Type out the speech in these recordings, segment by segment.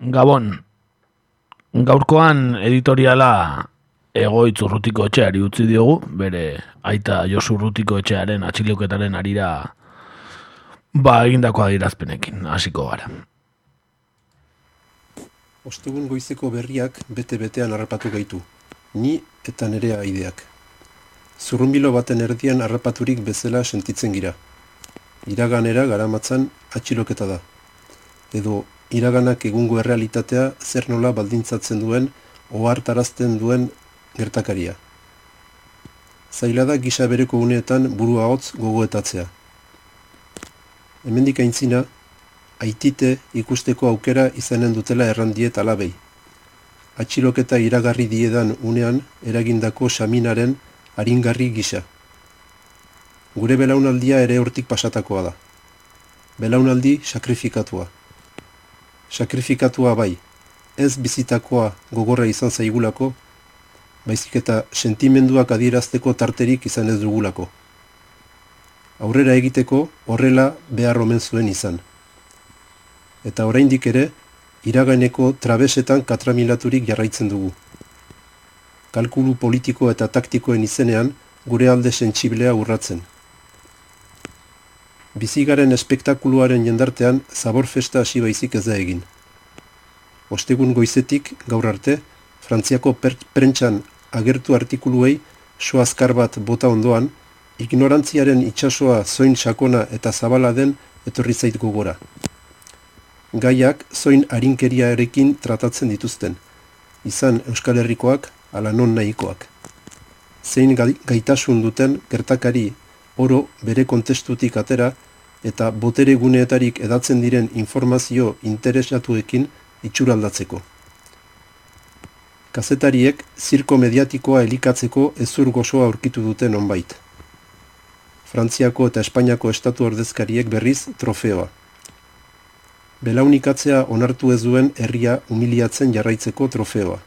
Gabon, gaurkoan editoriala egoitz urrutiko etxeari utzi diogu, bere aita Josu urrutiko etxearen atxiloketaren arira ba egindako adirazpenekin, hasiko gara. Ostegun goizeko berriak bete-betean harrapatu gaitu, ni eta nerea aideak. Zurrumbilo baten erdian harrapaturik bezala sentitzen gira. Iraganera garamatzan atxiloketa da. Edo iraganak egungo errealitatea zer nola baldintzatzen duen ohartarazten duen gertakaria. Zaila da gisa bereko uneetan burua hotz gogoetatzea. Hemendik aintzina, aitite ikusteko aukera izanen dutela errandiet alabei. Atxiloketa iragarri diedan unean eragindako saminaren aringarri gisa. Gure belaunaldia ere hortik pasatakoa da. Belaunaldi sakrifikatua. Sakrifikatua bai, ez bizitakoa gogorra izan zaigulako, baizik eta sentimenduak adierazteko tarterik izan ez dugulako. Aurrera egiteko horrela behar omen zuen izan. Eta oraindik ere, iragaineko trabesetan katramilaturik jarraitzen dugu. Kalkulu politiko eta taktikoen izenean gure alde sentsiblea urratzen. Bizigaren espektakuluaren jendartean zabor festa hasi baizik ez da egin. Ostegun goizetik gaur arte, Frantziako prentxan agertu artikuluei soazkar bat bota ondoan, ignorantziaren itsasoa zoin sakona eta zabala den etorri zait gogora. Gaiak zoin arinkeriarekin tratatzen dituzten, izan Euskal Herrikoak ala non nahikoak. Zein gaitasun duten gertakari oro bere kontestutik atera eta botere guneetarik edatzen diren informazio interesatuekin itxuraldatzeko. Kazetariek zirko mediatikoa elikatzeko ezur gozoa aurkitu duten onbait. Frantziako eta Espainiako estatu ordezkariek berriz trofeoa. Belaunikatzea onartu ez duen herria humiliatzen jarraitzeko trofeoa.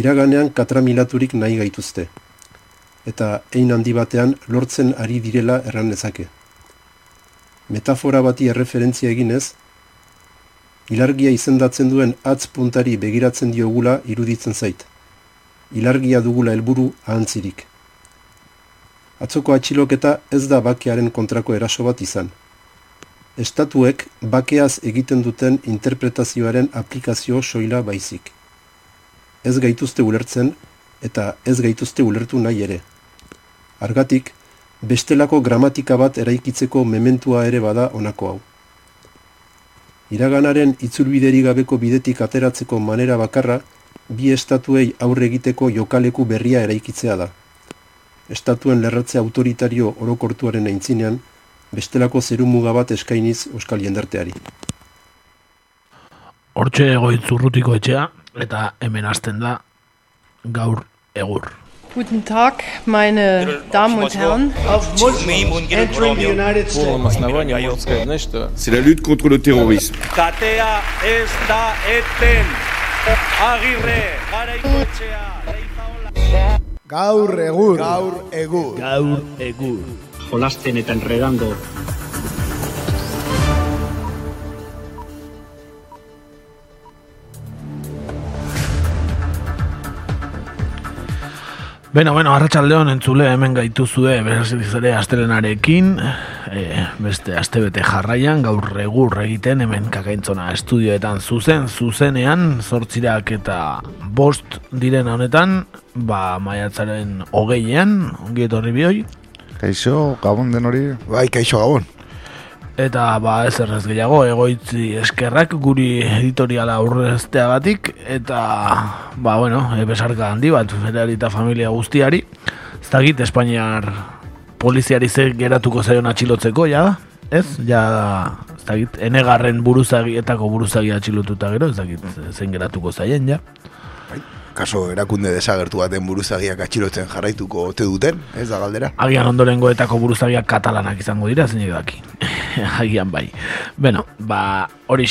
Iraganean katramilaturik nahi gaituzte. Eta ein handi batean lortzen ari direla erran nezake. Metafora bati erreferentzia eginez, ilargia izendatzen duen atz puntari begiratzen diogula iruditzen zait. Ilargia dugula helburu ahantzirik. Atzoko atxiloketa ez da bakearen kontrako eraso bat izan. Estatuek bakeaz egiten duten interpretazioaren aplikazio soila baizik ez gaituzte ulertzen eta ez gaituzte ulertu nahi ere. Argatik, bestelako gramatika bat eraikitzeko mementua ere bada honako hau. Iraganaren itzulbideri gabeko bidetik ateratzeko manera bakarra, bi estatuei aurre egiteko jokaleku berria eraikitzea da. Estatuen lerratze autoritario orokortuaren aintzinean, bestelako zeru bat eskainiz euskal jendarteari. Hortxe egoitzurrutiko etxea, eta hemen hasten da gaur egur. Guten Tag, meine Damen und Herren. C'est la lutte contre le terrorisme. Katea ez da eten. Agirre, garaikoetxea, Gaur egur. Gaur egur. Gaur egur. Jolasten eta enredando Beno, bueno, arratsaldeon entzule hemen gaituzue berriz ere astelenarekin, e, beste astebete jarraian gaur egur egiten hemen kakaintzona estudioetan zuzen, zuzenean, zortzirak eta bost diren honetan, ba maiatzaren hogeian, ongi etorri bihoi. Kaixo, gabon den hori? Bai, kaixo gabon. Eta ba ez errez gehiago egoitzi eskerrak guri editoriala aurreztea batik eta ba bueno, e, besarka handi bat ferari eta familia guztiari ez dakit Espainiar poliziari ze geratuko zaion atxilotzeko ja ez? Ja ez dakit enegarren buruzagietako buruzagi atxilotuta gero ez dakit zen geratuko zaien ja kaso erakunde desagertu baten buruzagiak atxilotzen jarraituko ote duten, ez da galdera? Agian ondorengoetako buruzagiak katalanak izango dira, zein daki. Agian bai. Beno, ba, hori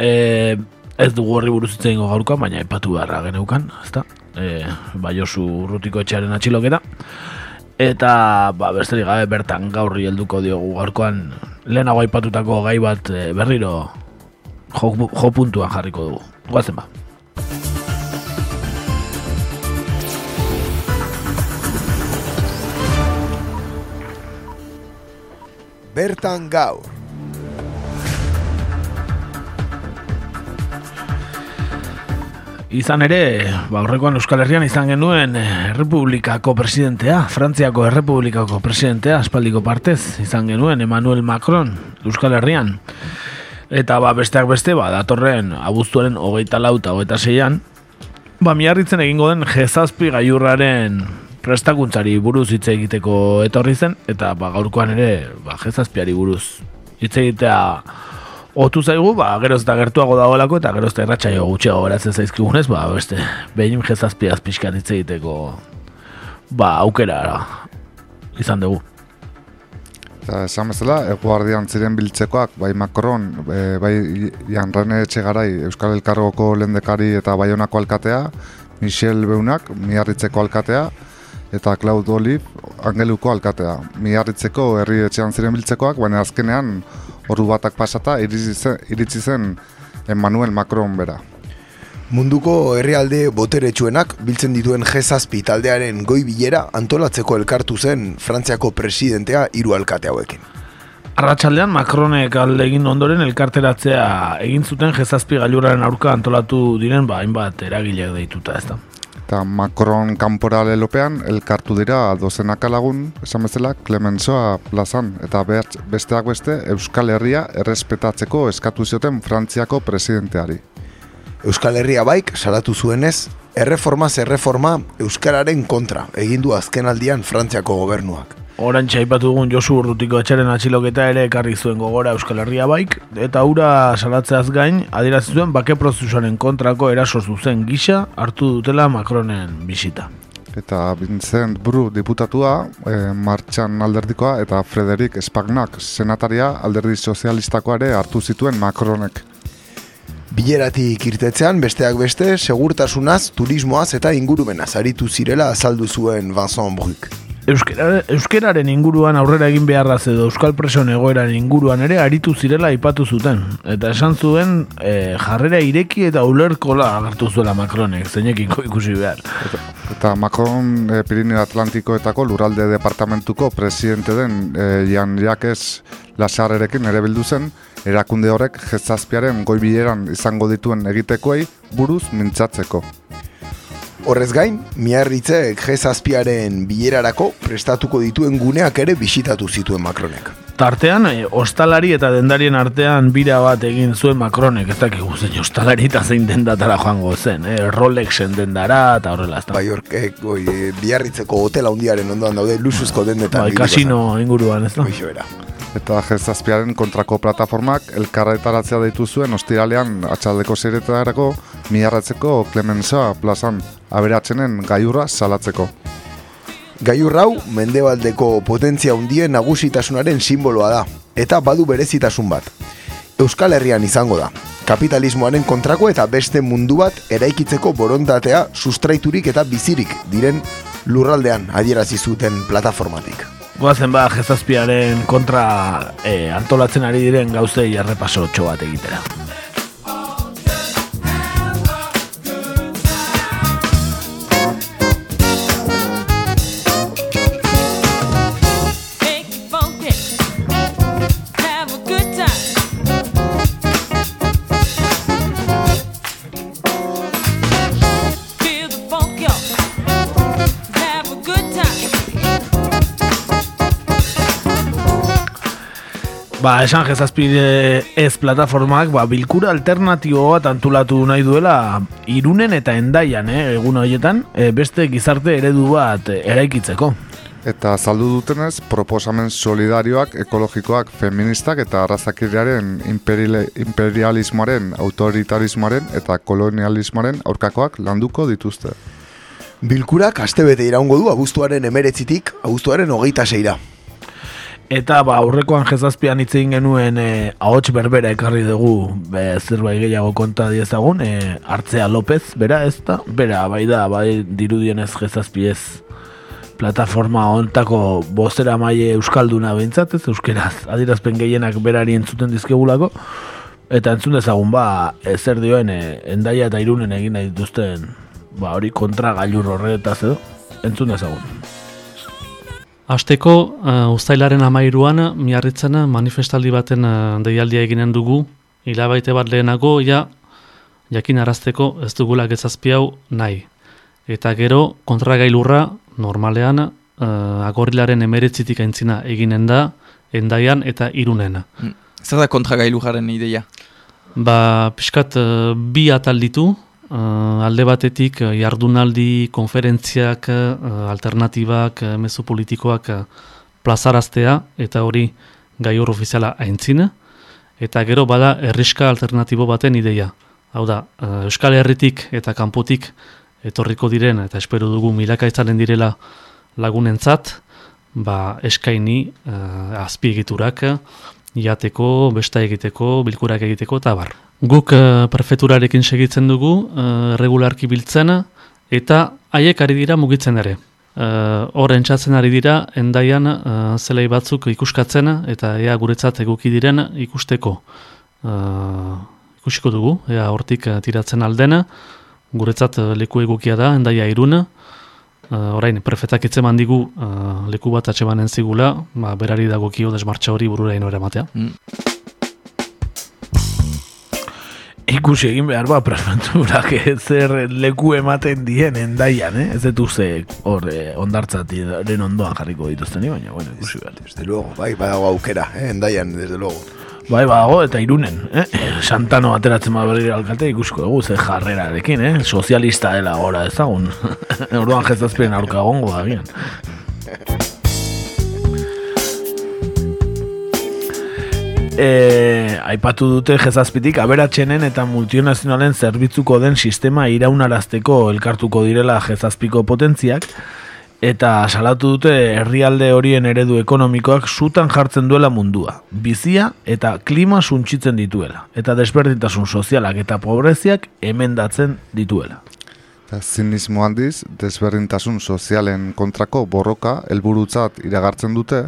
E, ez dugu horri buruzitzen gaurkoa, baina epatu beharra geneukan, ez da? E, ba, Josu Urrutiko etxearen atxiloketa. Eta, ba, besterik gabe bertan gaurri helduko diogu gaurkoan lehenago aipatutako gai bat e, berriro jo, jo puntuan jarriko dugu. Guazen ba. Bertan gaur. Izan ere, ba, aurrekoan Euskal Herrian izan genuen Errepublikako presidentea, Frantziako Errepublikako presidentea, aspaldiko partez, izan genuen Emmanuel Macron Euskal Herrian. Eta ba, besteak beste, ba, datorren abuztuaren hogeita lauta, hogeita zeian, ba, miarritzen egingo den jezazpi gaiurraren prestakuntzari buruz hitz egiteko etorri zen, eta ba, gaurkoan ere ba, jezazpiari buruz hitz egitea otu zaigu, ba, geroz eta gertuago dagoelako eta geroz eta erratxaio gutxiago beratzen zaizkigunez, ba, beste, behin jezazpiaz pixkat hitz egiteko ba, aukera izan dugu. Eta esan bezala, eguardian ziren biltzekoak, bai Macron, e, bai Janrane Etxegarai, Euskal Elkargoko lendekari eta Baionako alkatea, Michel Beunak, Miarritzeko alkatea, eta Claude Olive, Angeluko alkatea. Miarritzeko herri etxean ziren biltzekoak, baina azkenean ordu batak pasata iritsi zen, iritsi zen Emmanuel Macron bera. Munduko herrialde boteretsuenak biltzen dituen G7 taldearen goi bilera antolatzeko elkartu zen Frantziako presidentea hiru alkate hauekin. Arratxaldean Macronek alde egin ondoren elkarteratzea egin zuten jezazpi gailuraren aurka antolatu diren ba, hainbat eragileak deituta ez da. Eta Macron kanpora lelopean elkartu dira dozenaka lagun, esan bezala, Clemensoa plazan, eta behar, besteak beste Euskal Herria errespetatzeko eskatu zioten Frantziako presidenteari. Euskal Herria baik salatu zuenez, erreforma Euskararen kontra egin du azkenaldian Frantziako gobernuak. Oran txaipatu dugun Josu Urrutiko etxaren atxiloketa ere ekarri zuen gogora Euskal Herria baik, eta ura salatzeaz gain, adierazi zuen bake prozesuaren kontrako eraso zuzen gisa hartu dutela Macronen bisita. Eta Vincent Bru diputatua, e, martxan alderdikoa, eta Frederik Spagnak senataria alderdi sozialistakoa ere hartu zituen Macronek. Bileratik irtetzean, besteak beste, segurtasunaz, turismoaz eta ingurumenaz aritu zirela azaldu zuen Vincent Bruk. Euskera, euskeraren inguruan aurrera egin beharraz edo Euskal Preson egoeran inguruan ere aritu zirela aipatu zuten. Eta esan zuen e, jarrera ireki eta ulerkola agertu zuela Macronek, zeinekin ikusi behar. Eta, eta Macron e, Pirineo Atlantikoetako luralde departamentuko presidente den e, Jan Jakes Lasarrerekin ere bildu zen, erakunde horrek jezazpiaren goibileran izango dituen egitekoei buruz mintzatzeko. Horrez gain, miarritzek G-zazpiaren bilerarako prestatuko dituen guneak ere bisitatu zituen Macronek. Tartean, e, ostalari eta dendarien artean bira bat egin zuen Macronek, ez dakigu zein ostalari eta zein dendatara joango zen, e, Rolexen dendara eta horrela. Bai, hor, e, oi, biarritzeko hotel handiaren ondoan daude, lusuzko dendetan. Bai, kasino inguruan, ez da? era. Eta G-zazpiaren kontrako plataformak elkarretaratzea deitu zuen ostiralean atxaldeko zeiretarako miarratzeko Clemensoa plazan aberatzenen gaiurra salatzeko. Gaiur hau mendebaldeko potentzia hundien nagusitasunaren simboloa da, eta badu berezitasun bat. Euskal Herrian izango da, kapitalismoaren kontrako eta beste mundu bat eraikitzeko borondatea sustraiturik eta bizirik diren lurraldean adierazi zuten plataformatik. Goazen ba, jezazpiaren kontra e, antolatzen ari diren gauzei errepaso bat egitera. Ba, esan jezazpide ez plataformak, ba, bilkura alternatibo bat antulatu nahi duela irunen eta endaian, eh, egun horietan, eh, beste gizarte eredu bat eh, eraikitzeko. Eta saldu dutenez, proposamen solidarioak, ekologikoak, feministak eta arrazakiriaren imperialismoaren, autoritarismoaren eta kolonialismoaren aurkakoak landuko dituzte. Bilkurak astebete iraungo du abuztuaren emeretzitik, abuztuaren hogeita seira. Eta ba, aurrekoan jezazpian hitz egin genuen e, ahots berbera ekarri dugu be, zerbait gehiago konta diezagun, e, Artzea López, bera ez da? Bera, bai da, bai dirudienez jezazpiez plataforma ontako bozera maile euskalduna behintzat, ez euskeraz, adirazpen gehienak berari entzuten dizkegulako, Eta entzun dezagun ba, ezer dioen e, endaia eta irunen egin nahi dituzten ba, hori kontra gailur horretaz edo, entzun dezagun. Asteko, uh, ustailaren amairuan, miarritzen manifestaldi baten uh, deialdia eginen dugu, hilabaite bat lehenago, ja, jakin arazteko ez dugula gezazpi hau nahi. Eta gero, kontragailurra, normalean, uh, agorilaren emeretzitik aintzina eginen da, endaian eta irunen. Zer da kontragailujaren ideia? Ba, pixkat, uh, bi atal ditu, uh, alde batetik uh, jardunaldi, konferentziak, uh, alternatibak, uh, mezu politikoak uh, plazaraztea, eta hori gai hor ofiziala aintzina, eta gero bada erriska alternatibo baten ideia. Hau da, uh, Euskal Herritik eta kanpotik etorriko diren, eta espero dugu milaka izanen direla lagunentzat, ba, eskaini uh, azpiegiturak, jateko, besta egiteko, bilkurak egiteko, eta bar. Guk uh, prefeturarekin segitzen dugu, uh, regularki biltzen, eta haiek ari dira mugitzen ere. Uh, Hor entzatzen ari dira, endaian uh, zelei batzuk ikuskatzen, eta ea guretzat eguki diren ikusteko. Uh, ikusiko dugu, ea hortik tiratzen aldena, guretzat uh, leku egukia da, endaia iruna, Uh, orain, prefetak etzeman digu uh, leku bat atxemanen zigula, ba, berari dagokio desmartxa hori burura inora ematea. Mm. Ikusi egin behar ba, prefenturak zer leku ematen dien endaian, eh? Ez dut ze hor eh, ondartzatiren ondoan jarriko dituzten, baina, bueno, ikusi behar. Desde luego, bai, badago aukera, eh, endaian, desde luego. Bai, bago, eta irunen, eh? Santano ateratzen bat berri alkate ikusko dugu, ze jarrerarekin, eh? Sozialista dela gora ezagun. Orduan jezazpiren aurka gongo da, gian. E, aipatu dute jezazpitik aberatxenen eta multinazionalen zerbitzuko den sistema iraunarazteko elkartuko direla jezazpiko potentziak, eta salatu dute herrialde horien eredu ekonomikoak sutan jartzen duela mundua, bizia eta klima suntsitzen dituela, eta desberdintasun sozialak eta pobreziak emendatzen dituela. Zinismo handiz, desberdintasun sozialen kontrako borroka helburutzat iragartzen dute,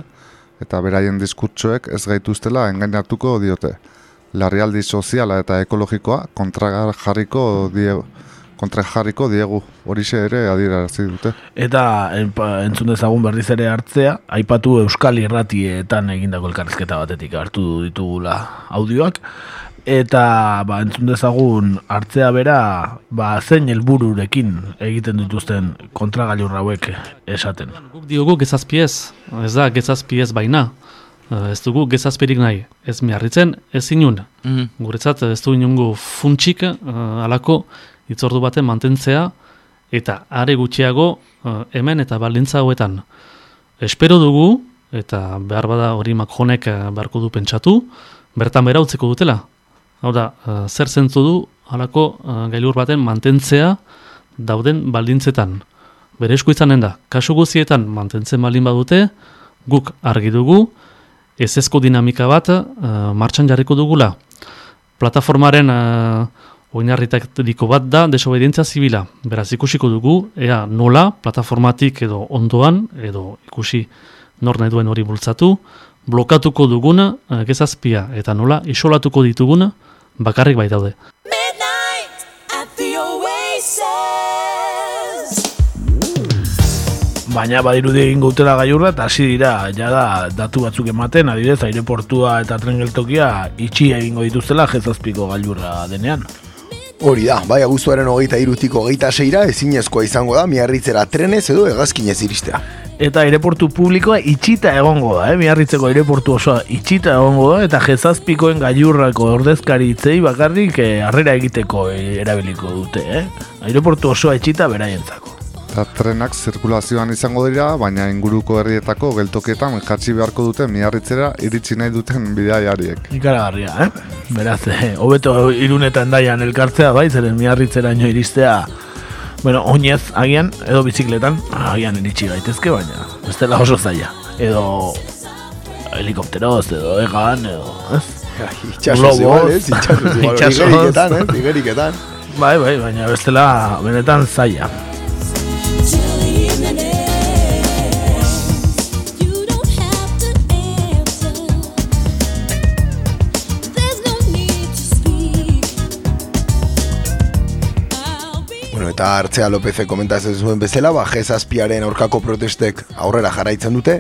eta beraien diskurtsoek ez gaituztela engainatuko diote. Larrialdi soziala eta ekologikoa kontra jarriko diegu, kontra jarriko diegu, horixe ere adierazi dute. Eta entzun dezagun berriz ere hartzea, aipatu Euskal Irratietan egindako elkarrizketa batetik hartu ditugula audioak, eta ba, entzun dezagun hartzea bera ba, zein helbururekin egiten dituzten kontragailur hauek esaten. Guk diogu gezazpiez, ez da gezazpiez baina, Eh, ez dugu gezazpirik nahi, ez miarritzen, ez inun. Mhm. Guretzat ez du inungo funtsik uh, alako itzordu baten mantentzea, eta are gutxiago eh, hemen eta baldintza hauetan. Espero dugu, eta behar bada hori makjonek uh, beharko du pentsatu, bertan bera utziko dutela. Hau da, uh, zer zentzu du halako gailur baten mantentzea dauden baldintzetan. Bere esku izanen da, kasu guzietan mantentzen baldin badute, guk argi dugu, ezezko dinamika bat martxan jarriko dugula. Plataformaren oinarritaliko bat da desobedientzia zibila. Beraz, ikusiko dugu, ea nola, plataformatik edo ondoan, edo ikusi nor nahi duen hori bultzatu, blokatuko duguna uh, gezazpia, eta nola, isolatuko dituguna, bakarrik bai daude. Oasis. Baina badirudi egin gutela gaiurra eta hasi dira jada datu batzuk ematen, adibidez aireportua eta tren geltokia itxi egingo dituztela jezazpiko gailurra denean. Hori da, bai aguztuaren hogeita irutiko hogeita seira ezinezkoa izango da miarritzera trenez edo hegazkinez iristea. Eta aireportu publikoa itxita egongo da, eh? miarritzeko aireportu osoa itxita egongo da, eta jezazpikoen gailurrako ordezkari itzei bakarrik eh, harrera egiteko eh, erabiliko dute. Eh? Aireportu osoa itxita beraientzako. Eta trenak zirkulazioan izango dira, baina inguruko herrietako geltokietan jatsi beharko dute miarritzera iritsi nahi duten bidaiariek. Ikaragarria, eh? Beraz, eh, hobeto irunetan daian elkartzea, bai, zeren miarritzera ino iristea, bueno, oinez, agian, edo bizikletan, agian iritsi gaitezke, baina, ez dela oso zaila. Edo helikopteroz, edo egan, edo, ez? Itxasoz Globoz. igual, ez? Itxasoz igual, igeriketan, ez? Igeriketan. Bai, bai, baina bestela benetan zaila eta hartzea López komentatzen zuen bezala, ba, jezazpiaren aurkako protestek aurrera jarraitzen dute.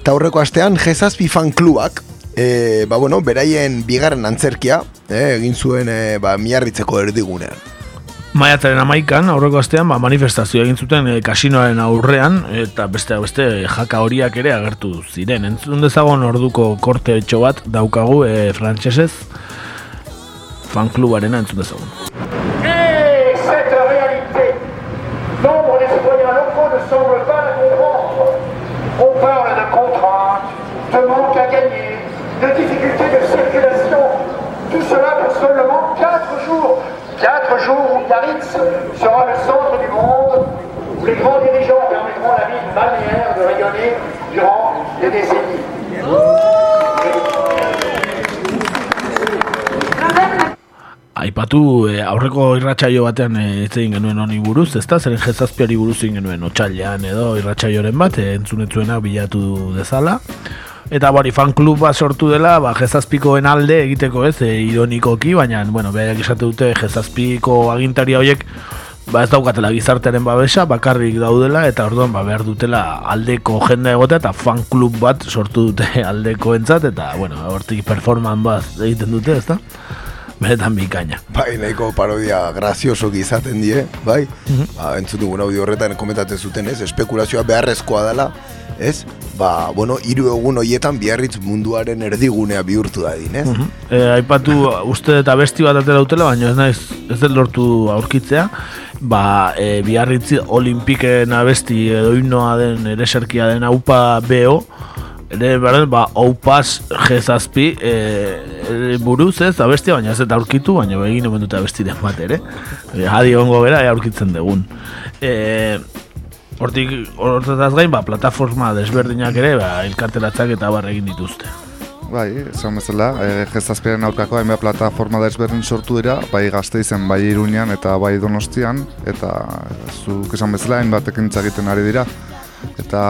Eta aurreko astean, jezazpi fan klubak, e, ba, bueno, beraien bigarren antzerkia, e, egin zuen e, ba, miarritzeko erdigunean. Maiatzaren amaikan, aurreko astean, ba, manifestazio egin zuten e, kasinoaren aurrean, eta beste beste jaka horiak ere agertu ziren. Entzun dezagon orduko korte etxo bat daukagu e, frantsesez fan klubarena entzun dezagun. Sera le centre du monde, où les grands dirigeants permettront à la ville balnéaire de rayonner durant des décennies. Aipatu e, aurreko irratsaio batean e, hitz egin genuen honi buruz, ezta? Zeren jezazpiari buruz egin genuen otsailean edo irratsaioren bat, e, entzunetzuena bilatu dezala. Eta bari fan klub bat sortu dela, ba, jezazpikoen alde egiteko ez, e, ironikoki, baina, bueno, behar esate dute jezazpiko agintaria horiek, ba ez daukatela gizartearen babesa, bakarrik daudela, eta orduan ba, behar dutela aldeko jende egotea, eta fan klub bat sortu dute aldeko entzat, eta, bueno, hortik performan bat egiten dute, ezta? Benetan bikaina. Bai, nahiko parodia grazioso izaten die, bai? ba, entzun dugun audio horretan komentatzen zuten, ez? Espekulazioa beharrezkoa dela, ez? Ba, bueno, hiru egun hoietan biarritz munduaren erdigunea bihurtu dadin, ez? E, aipatu uste eta besti bat atera dutela, baina ez naiz ez dut lortu aurkitzea, ba, e, biarritzi olimpiken abesti edo himnoa den ereserkia den aupa BO, ere beren, ba, aupas jezazpi e, e, buruz ez abestia, baina ez eta aurkitu, baina egin omen dute abestiren bat ere. E, adi ongo bera, ea aurkitzen dugun. E, Hortik, hortetaz gain, ba, plataforma desberdinak ere, ba, elkarteratzak eta barra egin dituzte. Bai, esan bezala, e, jezazpiaren aurkako hainbat plataforma desberdin sortu dira, bai gazteizen, bai iruñan eta bai donostian, eta zuk esan bezala hainbat ekintza egiten ari dira. Eta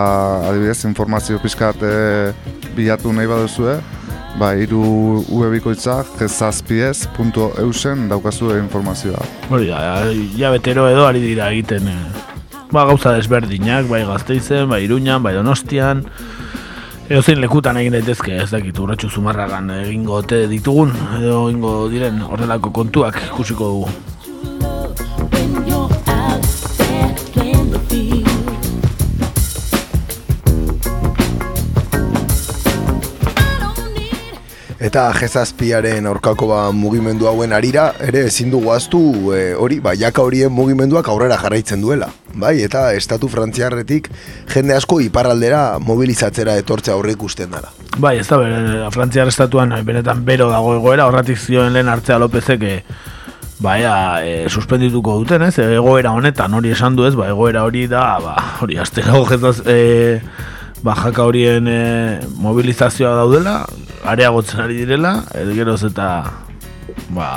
adibidez, informazio pixkat e, bilatu nahi baduzue, ba, iru webikoitza jezazpiez.eusen daukazue informazioa. Hori da, ja betero edo ari dira egiten eh, ba, gauza desberdinak, bai gazteizen, bai iruñan, bai donostian, edo zein lekutan egin daitezke, ez dakit, urratxu zumarragan egingo ote ditugun, edo egingo diren horrelako kontuak ikusiko dugu. Eta jezazpiaren aurkako ba, mugimendu hauen arira, ere ezin dugu aztu e, hori, ba, jaka horien mugimenduak aurrera jarraitzen duela. Bai, eta estatu frantziarretik jende asko iparraldera mobilizatzera etortzea aurre ikusten dara. Bai, ez da, bere, Frantziar estatuan eh, benetan bero dago egoera, horratik zioen lehen hartzea Lopezek, e, ba, ea, e, suspendituko duten, ez, egoera honetan hori esan du ez, ba, egoera hori da, ba, hori, astero jezaz, e, ba, jaka horien e, mobilizazioa daudela, areagotzen ari direla, e, geroz eta, ba,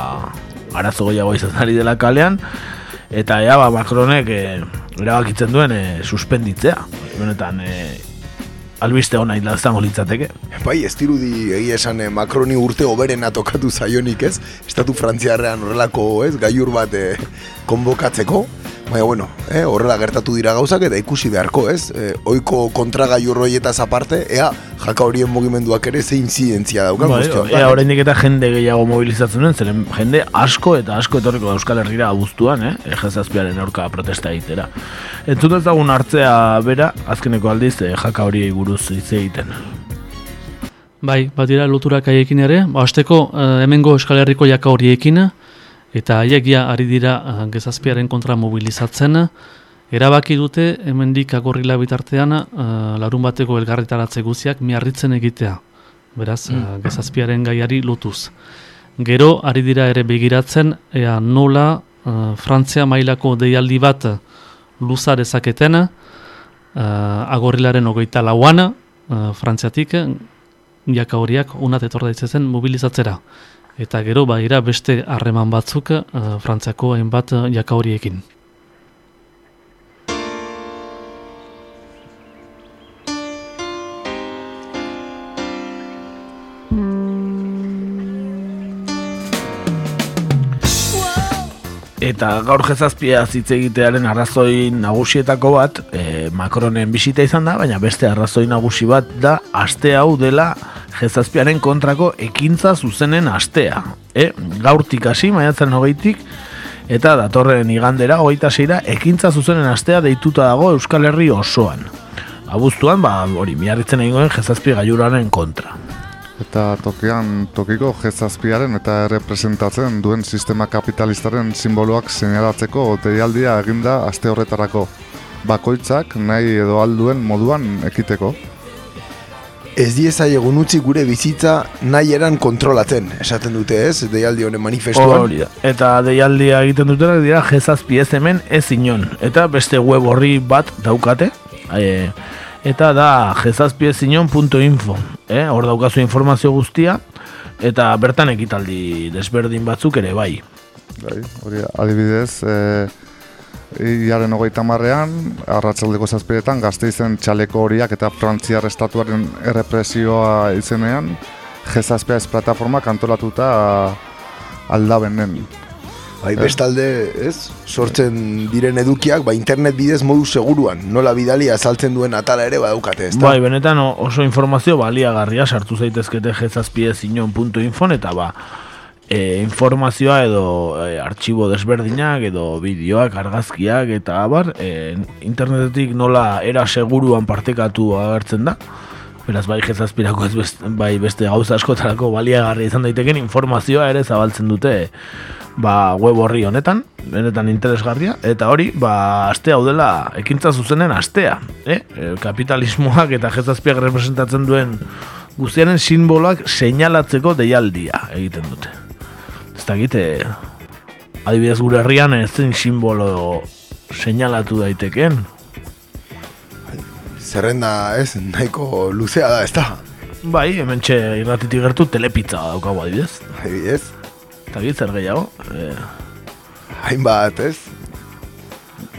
arazo gehiago izan ari dela kalean, eta ea, ba, Macronek e, erabakitzen duen e, suspenditzea, benetan, e, albiste ona izango litzateke. Bai, ez dirudi egia esan eh, Macroni urte oberena tokatu zaionik ez, estatu frantziarrean horrelako ez, gaiur bat eh, konbokatzeko, baina bueno, eh, horrela gertatu dira gauzak eta ikusi beharko ez, eh, oiko kontra gaiur horietaz aparte, ea, jaka horien mugimenduak ere zein zientzia daukan Bai, guztio. ea oraindik eta jende gehiago mobilizatzen duen, zeren jende asko eta asko etorriko Euskal Herrira abuztuan, eh? Ejezazpiaren aurka protesta egitera. Entzun ezagun hartzea bera, azkeneko aldiz, eh, jaka horiei buruz hitz egiten. Bai, bat dira loturak haiekin ere, ba, azteko eh, hemengo Euskal Herriko jaka horiekin, eta haiek ja ari dira eh, gezazpiaren kontra mobilizatzen, erabaki dute hemendik agorrila bitartean eh, larun bateko elgarretaratze guziak miarritzen egitea, beraz, mm. gezazpiaren gaiari lotuz. Gero, ari dira ere begiratzen, ea nola eh, Frantzia mailako deialdi bat luza dezaketen, uh, agorrilaren hogeita lauan, uh, Frantziatik, jaka horiak unat etor daitzezen mobilizatzera. Eta gero baira beste harreman batzuk uh, Frantziako hainbat uh, Eta gaur jezazpia hitz egitearen arrazoi nagusietako bat e, Macronen bisita izan da, baina beste arrazoi nagusi bat da aste hau dela jezazpiaren kontrako ekintza zuzenen astea. E, gaurtik hasi, maiatzen hogeitik, eta datorren igandera, hogeita zeira, ekintza zuzenen astea deituta dago Euskal Herri osoan. Abuztuan, ba, hori, miarritzen egingoen jezazpi gaiuraren kontra. Eta tokian tokiko jezazpiaren eta errepresentatzen duen sistema kapitalistaren simboloak seinalatzeko deialdia eginda aste horretarako. Bakoitzak nahi edo alduen moduan ekiteko. Ez diezaiegun utzi gure bizitza nahi eran kontrolatzen, esaten dute ez, deialdi honen manifestuan. Hori da. Eta deialdia egiten dutera dira jezazpi ez hemen ez inon. Eta beste web horri bat daukate. E, eta da jezazpiezinon.info. Eh? Hor daukazu informazio guztia. Eta bertan ekitaldi desberdin batzuk ere bai. Bai, hori adibidez, e, Iaren hogeita marrean, arratsaldeko zazpiretan, gazteizen txaleko horiak eta frantziar estatuaren errepresioa izenean, jezazpia ez plataformak antolatuta aldabenen. Bai, bestalde, ez? Sortzen diren edukiak, ba, internet bidez modu seguruan, nola bidalia azaltzen duen atala ere badaukate, ez Bai, benetan oso informazio baliagarria sartu zaitezkete jezazpiezinon.infon eta ba, e, informazioa edo e, artxibo desberdinak edo bideoak, argazkiak eta abar, e, internetetik nola era seguruan partekatu agertzen da. Beraz, bai jezazpirako ez best, bai beste gauza askotarako baliagarria izan daiteken informazioa ere zabaltzen dute ba, web horri honetan, benetan interesgarria, eta hori, ba, aste hau dela ekintza zuzenen astea, eh? E, kapitalismoak eta jezazpiak representatzen duen guztiaren simboloak seinalatzeko deialdia egiten dute. Ez da egite, adibidez gure herrian ez zen simbolo seinalatu daiteken. Zerrenda, ez, nahiko luzea da, ez da? Bai, hemen txe irratitik gertu telepizza daukagu adibidez. Adibidez. Eta zer gehiago. E, Hainbat, ez?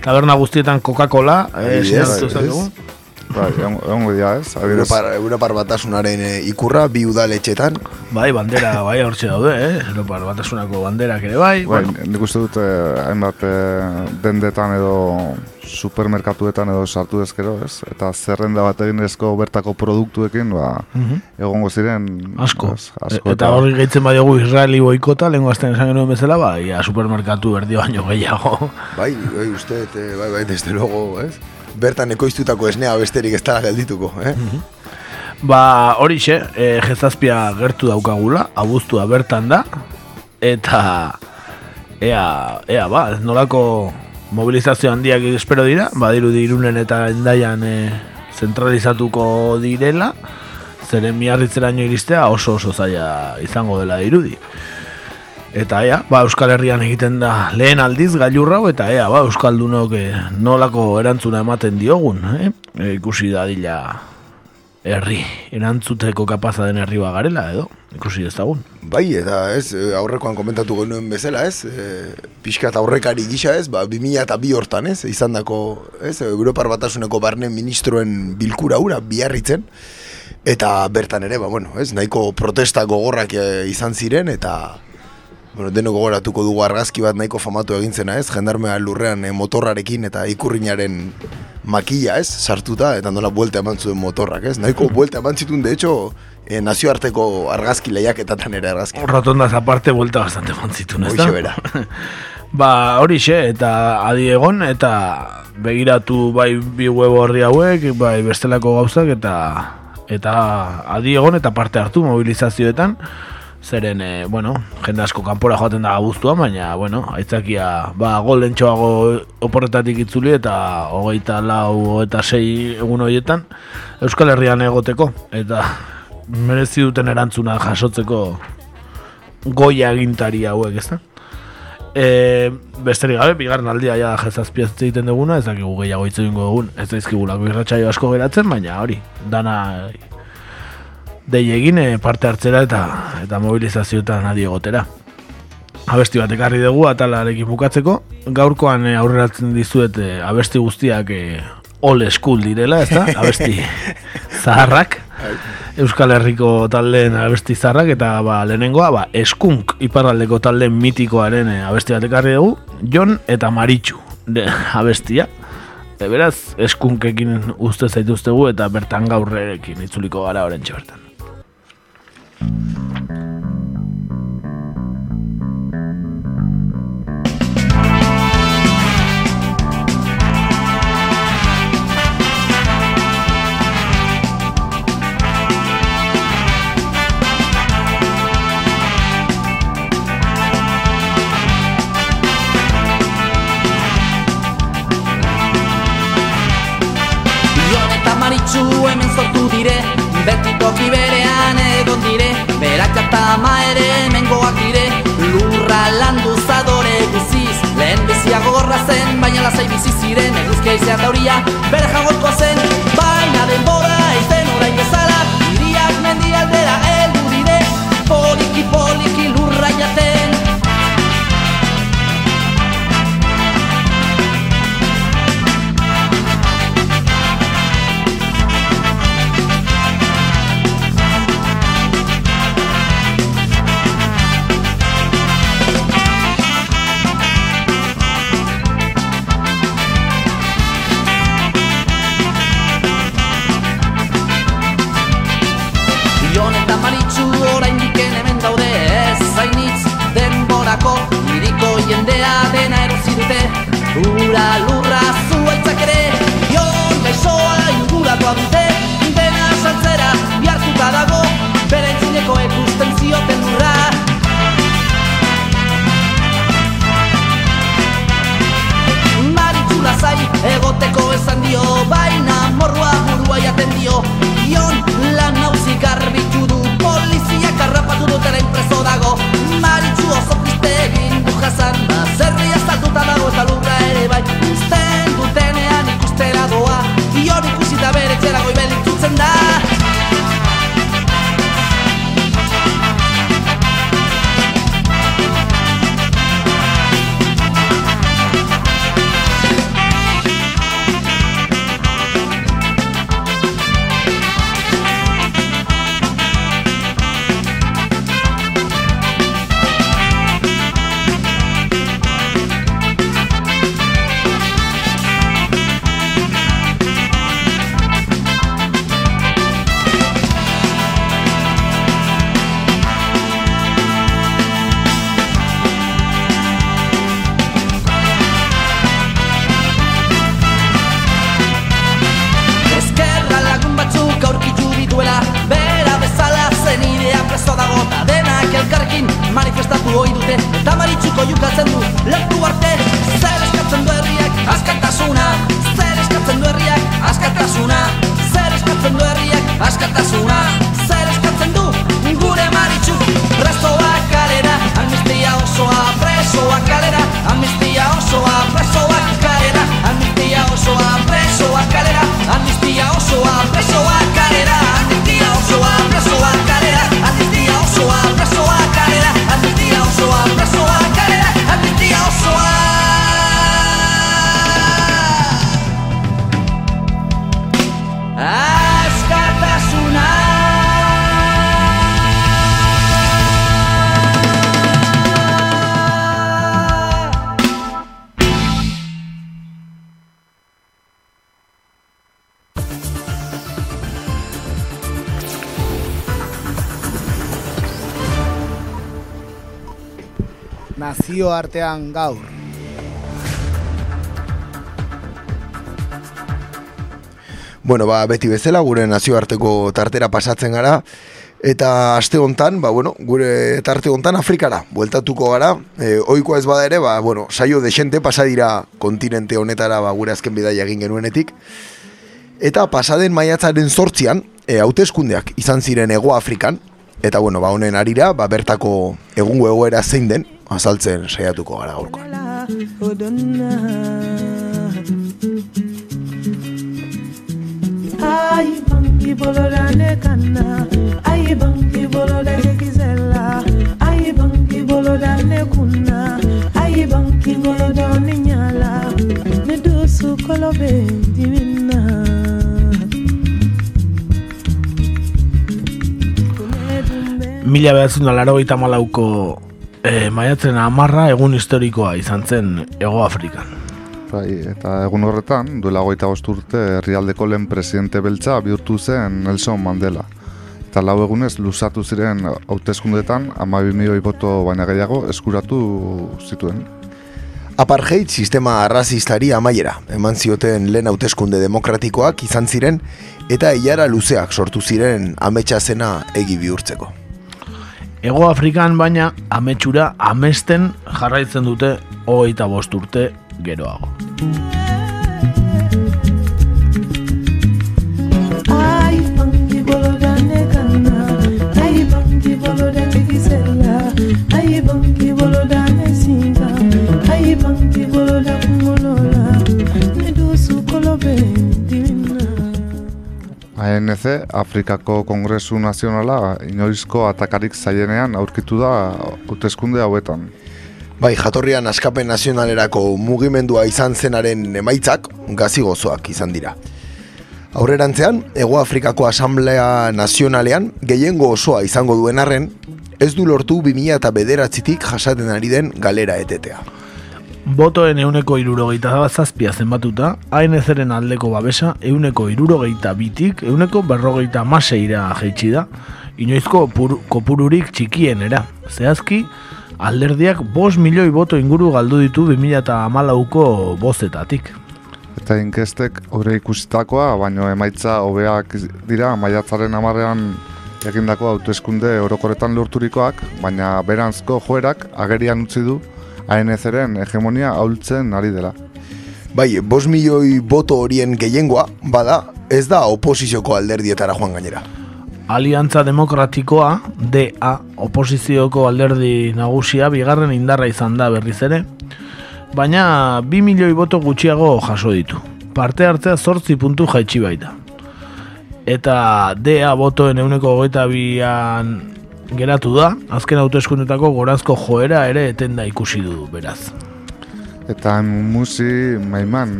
taberna guztietan Coca-Cola, e, Adibidez, seinalatu ez? Bai, egongo dira ez. Europar, Europar batasunaren eh, ikurra, bi udaletxetan. Bai, bandera, bai, hortxe daude, eh? Europar batasunako banderak ere bai. Bai, bueno, nik uste dut eh, hainbat eh, dendetan edo supermerkatuetan edo sartu ezkero, ez? Eta zerrenda bat egin ezko bertako produktuekin, ba, Mhm. egongo ziren... asko. ez, asko eta horri gehitzen badiogu Israeli boikota, lehenko azten esan genuen bezala, ba, ia supermerkatu berdi baino gehiago. Bai, bai, uste, eh, bai, bai, desde luego, ez? Bertan ekoiztutako esnea besterik ez dara geldituko, eh? Ba, horixe, e, jezazpia gertu daukagula, abuztua bertan da, eta ea, ea ba, nolako mobilizazio handiak espero dira, badirudi irunen eta endaian e, zentralizatuko direla, zeren miarritzeraino iristea oso oso zaila izango dela dirudi. Eta ea, ba, Euskal Herrian egiten da lehen aldiz gailurra eta ea, ba, Euskaldunok e, nolako erantzuna ematen diogun, eh? E, ikusi da dila herri, erantzuteko kapaza den herri bagarela, edo, ikusi dezagun. Bai, eta ez, eh, aurrekoan komentatu genuen bezala, ez, e, pixka eta aurrekari gisa, ez, ba, 2000 eta bi hortan, ez, izan dako, ez, Europar Batasuneko barne ministroen bilkura ura biarritzen, eta bertan ere, ba, bueno, ez, nahiko protesta gogorrak eh, izan ziren, eta, bueno, denok gogoratuko dugu argazki bat nahiko famatu egin zena, ez, jendarmea lurrean eh, motorrarekin eta ikurrinaren makilla, ez, sartuta, eta nola buelta eman zuen motorrak, ez, nahiko buelta eman zituen, de hecho, eh, nazioarteko argazki lehiaketatan ere argazki. Rotondaz aparte, vuelta bastante fontzitun, ez da? Hoxe bera. ba, horixe, eta adi egon, eta begiratu bai bi web horri hauek, bai bestelako gauzak, eta eta adi egon eta parte hartu mobilizazioetan, zeren, e, bueno, jende asko kanpora joaten da guztuan, baina, bueno, aitzakia, ba, gol lentxoago oporretatik itzuli eta hogeita lau eta sei egun horietan Euskal Herrian egoteko, eta merezi duten erantzuna jasotzeko goia agintari hauek, ez da? E, besterik gabe, bigarren aldia ja jezazpiaz egiten duguna, ez dakigu gehiago hitz egingo dugun, ez daizkigulako irratsaio asko geratzen, baina hori, dana dei egin eh, parte hartzera eta eta mobilizazioetan adi egotera. Abesti bat ekarri dugu atalarekin bukatzeko, gaurkoan eh, aurreratzen dizuet eh, abesti guztiak old school direla, ez da? Abesti zaharrak. Euskal Herriko taldeen abesti zaharrak eta ba, lehenengoa ba, eskunk iparraldeko taldeen mitikoaren eh, abesti bat ekarri dugu Jon eta Maritxu de, abestia. E, beraz, eskunkekin uste zaituztegu eta bertan gaurrerekin itzuliko gara orentxe bertan. Maritxu hemen sortu dire Beti toki berean egon dire Berak eta ama ere hemengoak dire. Lurra landu zadore guziz Lehen bizia gogorra zen, baina lasai bizi ziren Eguzkia izan dauria, bere jagotkoa zen. Baina denbora ez den orain bezala Iriak mendi aldera heldu dire. Poliki poliki lurra jaten iriko jendea dena erosi dute. Ura lurra zuaitzak ere Jon gaixoa inguratua dute. Dena saltzera bihartuta dago bere entzineko ekusten zioten lurra Maritxu lasai egoteko esan dio Baina morrua burua jaten dio. Ion lan nauzi garbitu du Poliziak harrapatu dutera impreso dago armas. Nazio artean gaur. Bueno, ba, beti bezala gure nazioarteko tartera pasatzen gara eta aste hontan, ba, bueno, gure tarte hontan Afrikara bueltatuko gara. E, ohikoa ez bada ere, ba, bueno, saio desente pasa dira kontinente honetara ba, gure azken bidaia egin genuenetik. Eta pasaden maiatzaren sortzian, e, hauteskundeak izan ziren Ego Afrikan, eta bueno, ba, honen arira, ba, bertako egungo egoera zein den, azaltzen saiatuko gara gaurkoan. Ai banki bolola nekana Ai banki bolola gizela Ai banki bolola nekuna Ai banki bolola ninyala Nedusu kolobe divina Mila behatzen da laro malauko E, maiatzen amarra egun historikoa izan zen Ego Afrikan. Bai, eta egun horretan, duela goita urte herrialdeko lehen presidente beltza bihurtu zen Nelson Mandela. Eta lau egunez luzatu ziren hauteskundetan 12 milioi boto baina gehiago eskuratu zituen. Apartheid sistema arrazistari amaiera, eman zioten lehen hauteskunde demokratikoak izan ziren eta ilara luzeak sortu ziren ametsa zena egi bihurtzeko. Ego Afrikan baina ametsura amesten jarraitzen dute hogeita bost urte geroago. ANC, Afrikako Kongresu Nazionala, inoizko atakarik zaienean aurkitu da hauteskunde hauetan. Bai, jatorrian askapen nazionalerako mugimendua izan zenaren emaitzak gazi gozoak izan dira. Aurrerantzean, Ego Afrikako Asamblea Nazionalean gehiengo osoa izango duen arren, ez du lortu 2000 eta bederatzitik jasaten ari den galera etetea. Botoen euneko irurogeita zazpia zenbatuta, ANZ-ren aldeko babesa euneko irurogeita bitik euneko berrogeita maseira jaitsi da, inoizko pur, kopururik txikienera. Zehazki, alderdiak bos milioi boto inguru galdu ditu 2008ko bozetatik. Eta inkestek hori ikusitakoa, baino emaitza hobeak dira maiatzaren amarrean egindako hauteskunde orokoretan lorturikoak, baina beranzko joerak agerian utzi du ANC-ren hegemonia ahultzen ari dela. Bai, bos milioi boto horien gehiengoa, bada, ez da oposizioko alderdietara joan gainera. Aliantza Demokratikoa, DA, oposizioko alderdi nagusia, bigarren indarra izan da berriz ere, baina 2 milioi boto gutxiago jaso ditu. Parte hartzea zortzi puntu jaitsi baita. Eta DA botoen euneko hogeita bian geratu da, azken hauteskundetako gorazko joera ere etenda ikusi du beraz. Eta musi maiman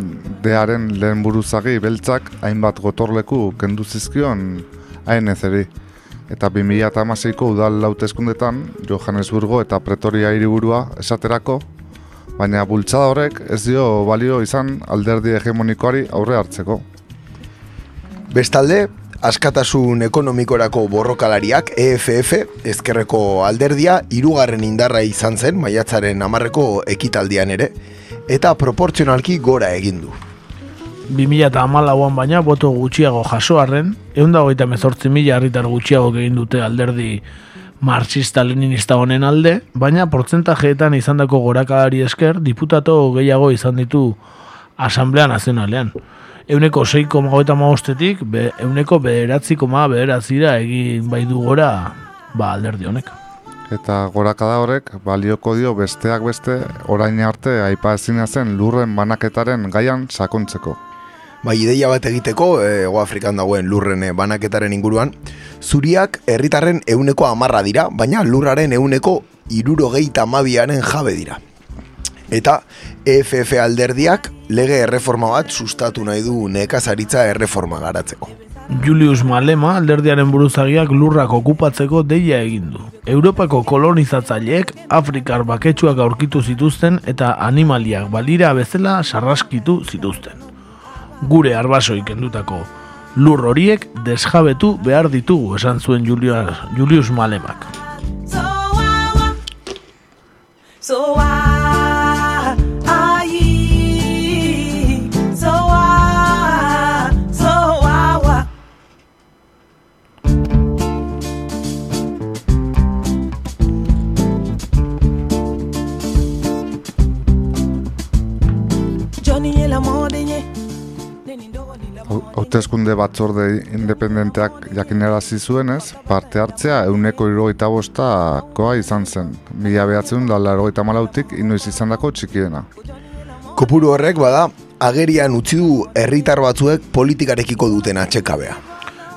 dearen lehen buruzagi beltzak hainbat gotorleku kendu zizkion ANC-ri. Eta 2008ko udal hauteskundetan Johannesburgo eta Pretoria hiriburua esaterako, baina bultzada horrek ez dio balio izan alderdi hegemonikoari aurre hartzeko. Bestalde, askatasun ekonomikorako borrokalariak EFF, ezkerreko alderdia, hirugarren indarra izan zen maiatzaren amarreko ekitaldian ere, eta proportzionalki gora egin du. 2008an baina boto gutxiago jasoarren, egun dagoita mezortzi mila herritar gutxiago egin dute alderdi marxista-leninista honen alde, baina portzentajeetan izandako gorakalari esker diputato gehiago izan ditu Asamblea Nazionalean. Euneko 6,goeta maostetik, be, euneko bederatziko ma bederatzira egin bai du gora ba, alderdi honek. Eta gorakada horrek balioko dio besteak beste orain arte aipa ezina zen lurren banaketaren gaian sakontzeko. Bai, ideia bat egiteko, Ego Afrikan dagoen lurren eh, banaketaren inguruan, zuriak herritarren euneko amarra dira, baina lurraren euneko irurogeita amabiaren jabe dira. Eta EFF alderdiak lege erreforma bat sustatu nahi du nekazaritza erreforma garatzeko. Julius Malema alderdiaren buruzagiak lurrak okupatzeko deia egin du. Europako kolonizatzaileek Afrikar baketsuak aurkitu zituzten eta animaliak balira bezala sarraskitu zituzten. Gure arbasoi kendutako lur horiek desjabetu behar ditugu esan zuen Julius, Julius Malemak. So why Hau- Hauteskunde batzorde independenteak jakinarazi zuenez, parte hartzea euneko irurogeita bostakoa izan zen. Mila behatzen da larogeita malautik inoiz izandako txikiena. Kopuru horrek bada, agerian utzi du herritar batzuek politikarekiko duten atxekabea.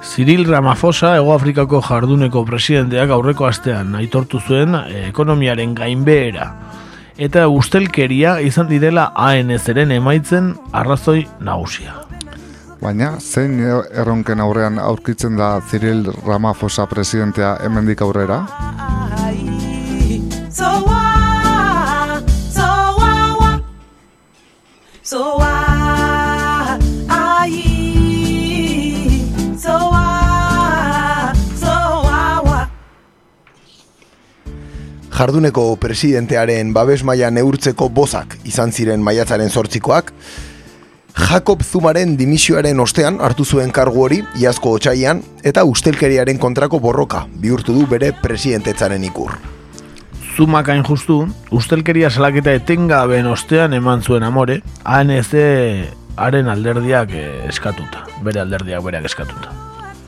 Cyril Ramaphosa, Ego Afrikako jarduneko presidenteak aurreko astean aitortu zuen eh, ekonomiaren gainbehera. Eta ustelkeria izan direla ANC-ren emaitzen arrazoi nagusia. Baina, zein er-, erronken aurrean aurkitzen da Cyril Ramaphosa presidentea hemendik aurrera? Jarduneko presidentearen babes maila neurtzeko bozak izan ziren maiatzaren sortzikoak, Jakob Zumaren dimisioaren ostean hartu zuen kargu hori iazko otsaian eta ustelkeriaren kontrako borroka bihurtu du bere presidentetzaren ikur. Zumak hain justu, ustelkeria salaketa etengabeen ostean eman zuen amore, ANC haren alderdiak eh, eskatuta, bere alderdiak bereak eskatuta.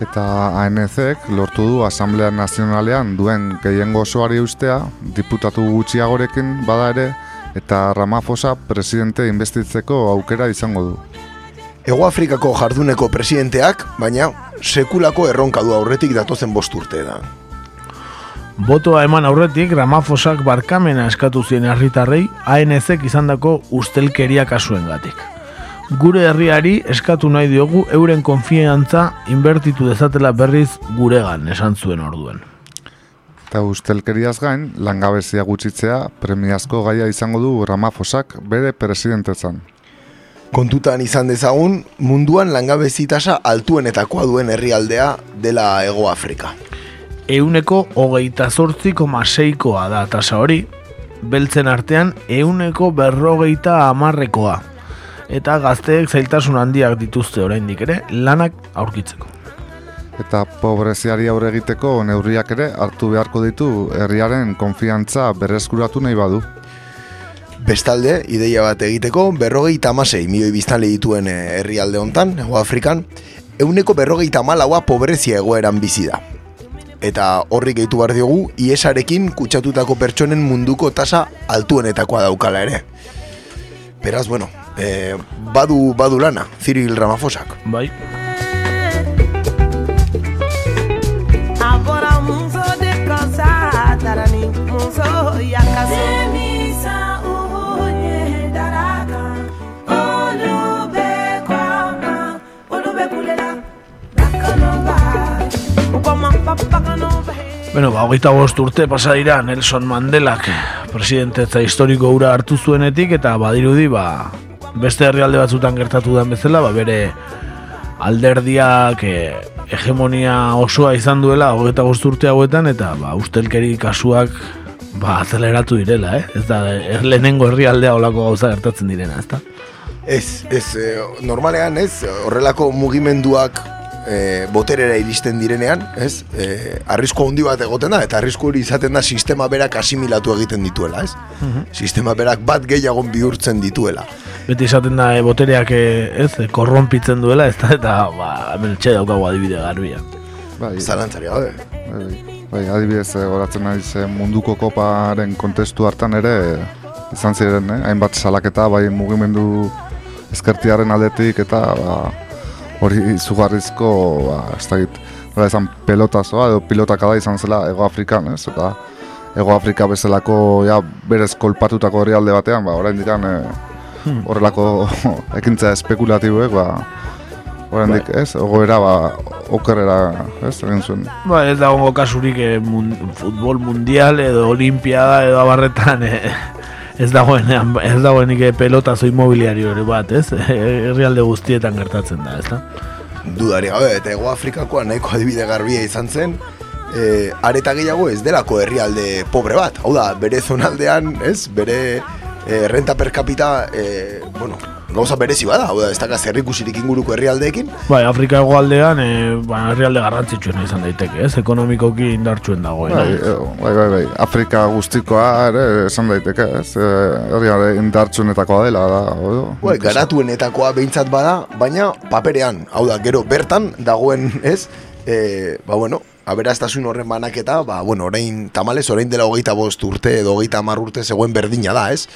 Eta ANC-ek lortu du Asamblea Nazionalean duen gehiengo osoari ustea, diputatu gutxiagorekin bada ere, eta Ramaphosa presidente investitzeko aukera izango du. Ego Afrikako jarduneko presidenteak, baina sekulako erronka du aurretik datozen bost urteetan. Botoa eman aurretik Ramaphosak barkamena eskatu zien herritarrei ANC-ek izandako ustelkeria kasuengatik. Gure herriari eskatu nahi diogu euren konfiantza inbertitu dezatela berriz guregan esan zuen orduen. Eta ustelkeriaz gain, langabezia gutxitzea premiazko gaia izango du Ramaphosak bere presidentetzan. Kontutan izan dezagun, munduan langabezi tasa altuenetakoa duen herrialdea dela Ego Afrika. Euneko hogeita zortzi koma seikoa da tasa hori, beltzen artean euneko berrogeita amarrekoa. Eta gazteek zailtasun handiak dituzte oraindik ere lanak aurkitzeko. Eta pobreziari aurre egiteko neurriak ere hartu beharko ditu herriaren konfiantza berreskuratu nahi badu. Bestalde, ideia bat egiteko, berrogei tamasei milioi biztanle dituen eh, herrialde hontan, Ego Afrikan, euneko berrogei tamalaua pobrezia egoeran bizi da. Eta horri gehitu behar diogu, IESarekin kutsatutako pertsonen munduko tasa altuenetakoa daukala ere. Beraz, bueno, eh, badu, badu lana, Cyril Ramafosak. Bai. Bueno, ba, hogeita bost urte pasa dira Nelson Mandelak presidentetza historiko hura hartu zuenetik eta badirudi ba, beste herrialde batzutan gertatu den bezala ba, bere alderdiak e, hegemonia osoa izan duela hogeita bost urte hauetan eta ba, ustelkeri kasuak ba, azeleratu direla, eh? Ez da, er, lehenengo herrialdea olako gauza gertatzen direna, ez da? Ez, ez, eh, normalean ez, horrelako mugimenduak e, boterera iristen direnean, ez, e, arrisko handi bat egoten da, eta arrisku hori izaten da sistema berak asimilatu egiten dituela, ez? Sistema berak bat gehiago bihurtzen dituela. Beti esaten da e, botereak e, ez, e, korronpitzen duela, ez da, eta ba, hemen txe daukagu adibide garbia. Bai, Zalantzari gabe. bai, bai, adibidez eh, goratzen naiz munduko koparen kontestu hartan ere izan ziren, eh? hainbat salaketa bai mugimendu ezkertiaren aldetik eta ba, hori izugarrizko ba, ez dakit, nola esan pelotazoa edo pilotakada izan zela Ego Afrikan, ez? Eta Ego Afrika bezalako ja, berez kolpatutako herrialde batean, ba, orain dikan horrelako ekintza espekulatiboek, ba, oraindik ez, ogoera ba, okerrera, ez, egin zuen. Ba, ez da gongo kasurik e, mun, futbol mundial edo olimpiada edo abarretan e, ez dagoen ez dagoenik e, pelotazo inmobiliario ere bat, ez? Herrialde guztietan gertatzen da, ez da? Dudari gabe, eta Ego Afrikakoa nahiko adibide garbia izan zen, e, areta gehiago ez delako herrialde pobre bat. Hau da, bere zonaldean, ez, bere e, renta per capita, e, bueno, gauza berezi bada, hau da, ez dakaz herrikusirik inguruko herrialdeekin, Bai, Afrika hegoaldean e, ba, herrialde garrantzitsuena izan daiteke, ez? Ekonomikoki indartsuen dagoena. Bai, eh, bai, bai, bai, Afrika guztikoa ere esan daiteke, ez, eh, herriare indartsunetakoa dela, da, edo? Bai, garatuenetakoa behintzat bada, baina paperean, hau da, gero bertan dagoen, ez, e, ba bueno, aberaztasun horren banaketa, ba, bueno, orain, tamales, orain dela hogeita bost urte edo hogeita hamar urte zegoen berdina da, ez?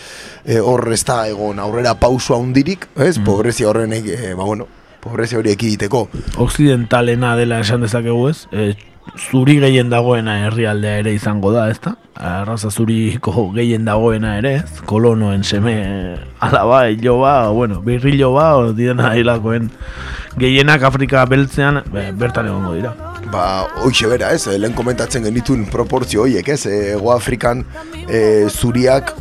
E, hor ez da egon aurrera pausua hundirik, ez? Pobrezia horren, e, ba bueno, pobrezia hori ekiditeko. Occidentalena dela esan dezakegu ez? E, zuri gehien dagoena herrialdea ere izango da, ezta? Arraza zuriko gehien dagoena ere, ez? Kolonoen seme alaba, iloba, bueno, birriloba, o direna hilakoen gehienak Afrika beltzean be, bertan egongo dira. Ba, hoxe bera, ez, lehen komentatzen genituen proportzio horiek, ez, Ego Afrikan e, zuriak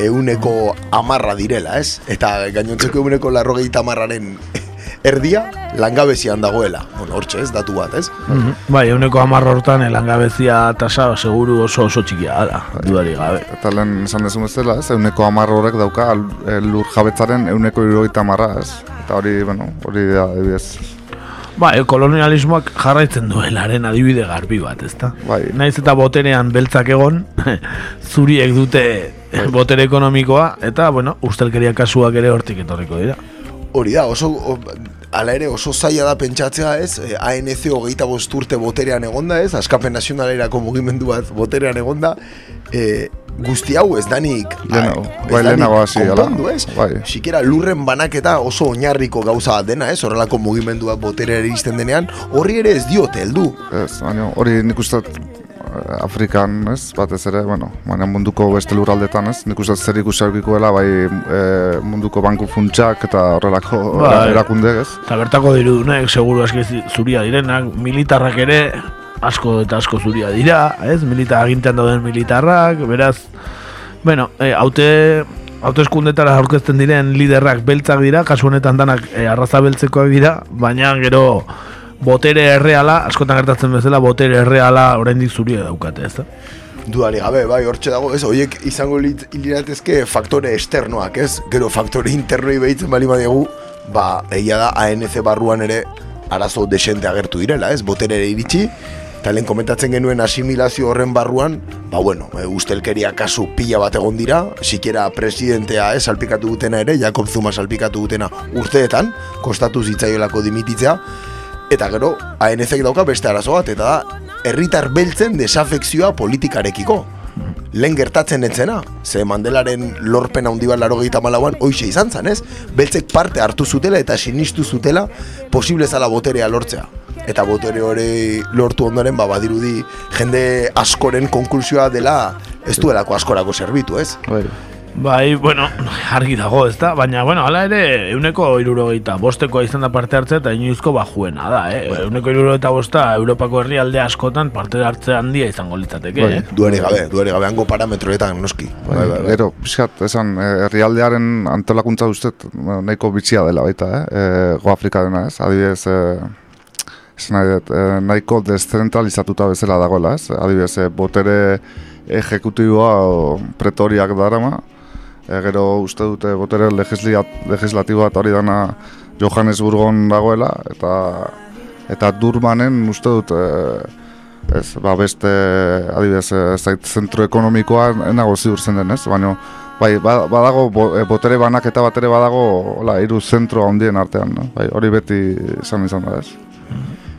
euneko amarra direla, ez? Eta gainontzeko euneko larrogeita amarraren erdia langabezian dagoela. Bueno, hortxe ez, datu bat, ez? Mhm. Bai, euneko amarra hortan elangabezia tasa seguru oso oso txikia da, dudari gabe. Eta lehen esan dezu bezala, ez, euneko amarra horrek dauka lur jabetzaren euneko irurogeita amarra, ez? Eta hori, bueno, hori da, adibidez. Ba, e, kolonialismoak jarraitzen duelaren adibide garbi bat, ezta? Bai. Naiz eta boterean beltzak egon, zuriek dute botere ekonomikoa, eta, bueno, ustelkeria kasuak ere hortik etorriko dira. Hori da, oso, o, ala ere oso zaila da pentsatzea ez, e, ANC hogeita bost urte boterean egonda ez, askapen nazionalerako mugimendu bat boterean egonda, e, guzti hau ez danik Lehenago, bai, lehenago hasi, konpondu, ez? Bai. Sikera lurren banaketa oso oinarriko gauza bat dena, ez? Horrelako mugimendu bat boterera iristen denean, horri ere ez diote heldu. Ez, baina hori nik uste eh, Afrikan, ez, batez ere, bueno, baina munduko beste lurraldetan, ez, nik uste zer ikusi aurkikoela, bai e, munduko banku funtsak eta horrelako Bai. erakunde, ez. Eta bertako dirudunek, seguru aski zuria direnak, militarrak ere asko eta asko zuria dira, ez? Militar agintean dauden militarrak, beraz, bueno, e, haute hauteskundetara aurkezten diren liderrak beltzak dira, kasu honetan danak e, arraza beltzekoak dira, baina gero botere erreala, askotan gertatzen bezala, botere erreala oraindik zuria daukate, ez da? Dudari gabe, bai, hortxe dago, ez, horiek izango liratezke faktore esternoak, ez? Gero faktore internoi behitzen bali badiegu, ba, egia da ANC barruan ere arazo desente agertu direla, ez? Boterere iritsi, eta lehen komentatzen genuen asimilazio horren barruan, ba, bueno, e, ustelkeria kasu pila bat egon dira, sikiera presidentea, ez, salpikatu dutena ere, Jakob Zuma salpikatu dutena urteetan, kostatu zitzaiolako dimititzea, Eta gero, ANC dauka beste arazo bat, eta da, herritar beltzen desafekzioa politikarekiko. Lehen gertatzen etzena, ze Mandelaren lorpen handi bat laro gehieta malauan, hoxe izan zan, ez? Beltzek parte hartu zutela eta sinistu zutela posible zala boterea lortzea. Eta botere hori lortu ondoren, ba, badirudi jende askoren konklusioa dela ez duelako askorako zerbitu, ez? Bai. Bai, bueno, argi dago, ez da? Baina, bueno, hala ere, euneko irurogeita bostekoa izan da parte hartzea eta inoizko bajuena da, eh? Euneko irurogeita bosta, Europako herrialde askotan parte hartze handia izango litzateke, Bai. eh? Duere gabe, duere gabe, hango parametroetan noski. Bai, Gero, pixkat, esan, eh, herrialdearen antolakuntza bueno, nahiko bitxia dela baita, eh? E, Go Afrika dena, ez? Adibidez, e, nahi dut, eh, nahiko deszentralizatuta bezala dagoela, ez? Adibidez, eh, botere ejekutiboa pretoriak darama, e, gero uste dute botere legislatiboa eta hori dana Johannesburgon dagoela, eta eta Durbanen uste dut e, ez, ba beste adibidez ez zait zentro ekonomikoa enago ziur zen den, ez? Baina bai, ba- badago bo, botere banaketa bat ere badago hola hiru zentro handien artean, no? Bai, hori beti izan izan da, ez?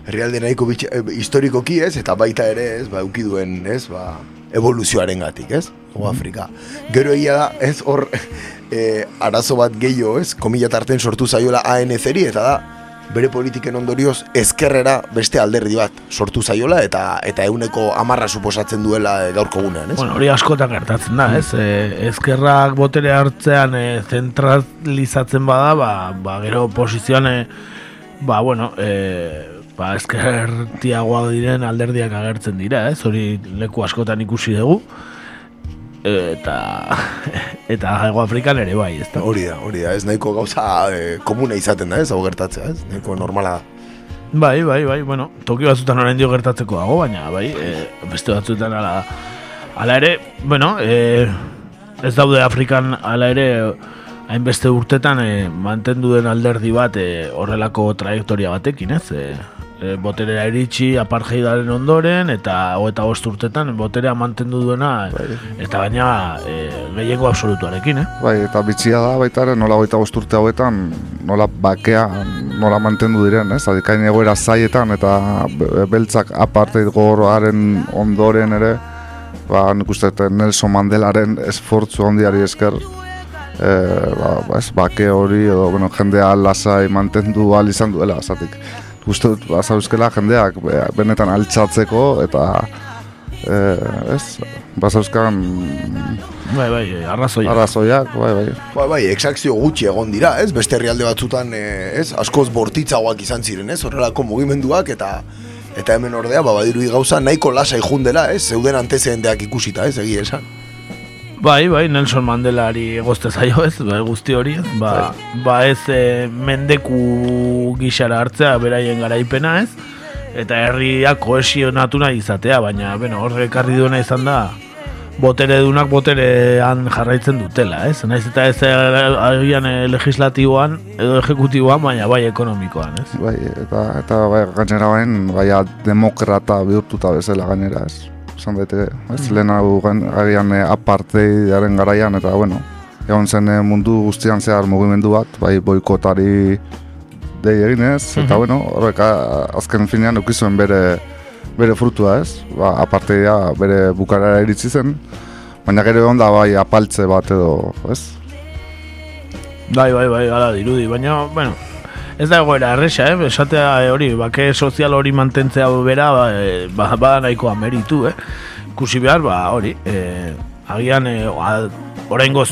Herrialde nahiko bitx, e, historikoki ez, eta baita ere ez, ba, euki duen ez, ba, evoluzioaren gatik ez, Hego Afrika. Gero egia da, ez, hor, e, arazo bat gehiago ez, komila tarten sortu zaiola ANC-ri, eta da, bere politiken ondorioz ezkerrera beste alderdi bat sortu zaiola eta eta euneko amarra suposatzen duela e, gaurko gunean, ez? Bueno, hori askotan gertatzen da, ez? E, ezkerrak botere hartzean e, zentralizatzen bada, ba, ba gero posizioan, e, ba, bueno, e, ba, ezkertiagoak diren alderdiak agertzen dira, ez? Hori leku askotan ikusi dugu. Eta eta Hego Afrikan ere bai, ez da? Hori da, hori da, ez nahiko gauza e, komuna izaten da, ez, hau gertatzea, ez? Nahiko normala da. Bai, bai, bai, bueno, toki batzutan orain dio gertatzeko dago, baina bai, e, beste batzutan ala, ala ere, bueno, e, ez daude Afrikan ala ere hainbeste urtetan e, mantendu den alderdi bat e, horrelako trajektoria batekin, ez? E, e, boterera iritsi apartheidaren ondoren eta hogeita bost urtetan boterea mantendu duena eta baina e, gehiengo absolutuarekin, eh? Bai, eta bitxia da baita ere nola goita urte hauetan nola bakea nola mantendu diren, ez? Adikain egoera zaietan eta be- beltzak apartheid goroaren ondoren ere ba, nik uste Nelson Mandelaren esfortzu handiari esker e, ba, ba, ez, bake hori edo bueno, jendea lasai mantendu ahal izan duela, zatik. Uste dut, bazauzkela jendeak be- benetan altxatzeko eta e, ez, bazauzkan Bai, bai, arrazoia. arrazoiak, bai, bai. Bai, bai, exakzio gutxi egon dira, ez? Beste herrialde batzutan, e, ez? Askoz bortitzagoak izan ziren, ez? Horrelako mugimenduak eta eta hemen ordea, ba, badirudi gauza nahiko lasai jundela, ez? Zeuden antezedenteak ikusita, ez? Egia esan. Bai, bai, Nelson Mandelari egozte zaio ez, bai, guzti hori ez, ba, ba ez e, mendeku gixara hartzea beraien garaipena ez, eta herria kohesionatu nahi izatea, baina, bueno, horrek ekarri duena izan da, botere dunak boterean jarraitzen dutela, ez? Naiz eta ez eh, agian eh, legislatiboan edo ejekutiboan, baina bai ekonomikoan, ez? Bai, eta, eta bai, gainera bain, bai, demokrata bihurtuta bezala gainera, ez? Esan daite, ez, Mm. lehen hau agian eh, apartheidaren garaian, eta bueno, egon zen eh, mundu guztian zehar mugimendu bat, bai, boikotari dei eginez, eta Mhm. bueno, horrek azken finean ukizuen bere bere frutua ez, ba, aparteia bere bukarara iritsi zen, baina gero egon da bai apaltze bat edo, ez? Bai, bai, bai, gara dirudi, baina, bueno, ez da egoera erresa, eh? Esatea eh, hori, bake sozial hori mantentzea bera, ba, eh, ba, ba nahikoa meritu, eh? Ikusi behar, ba, hori, eh, agian, eh, oraingoz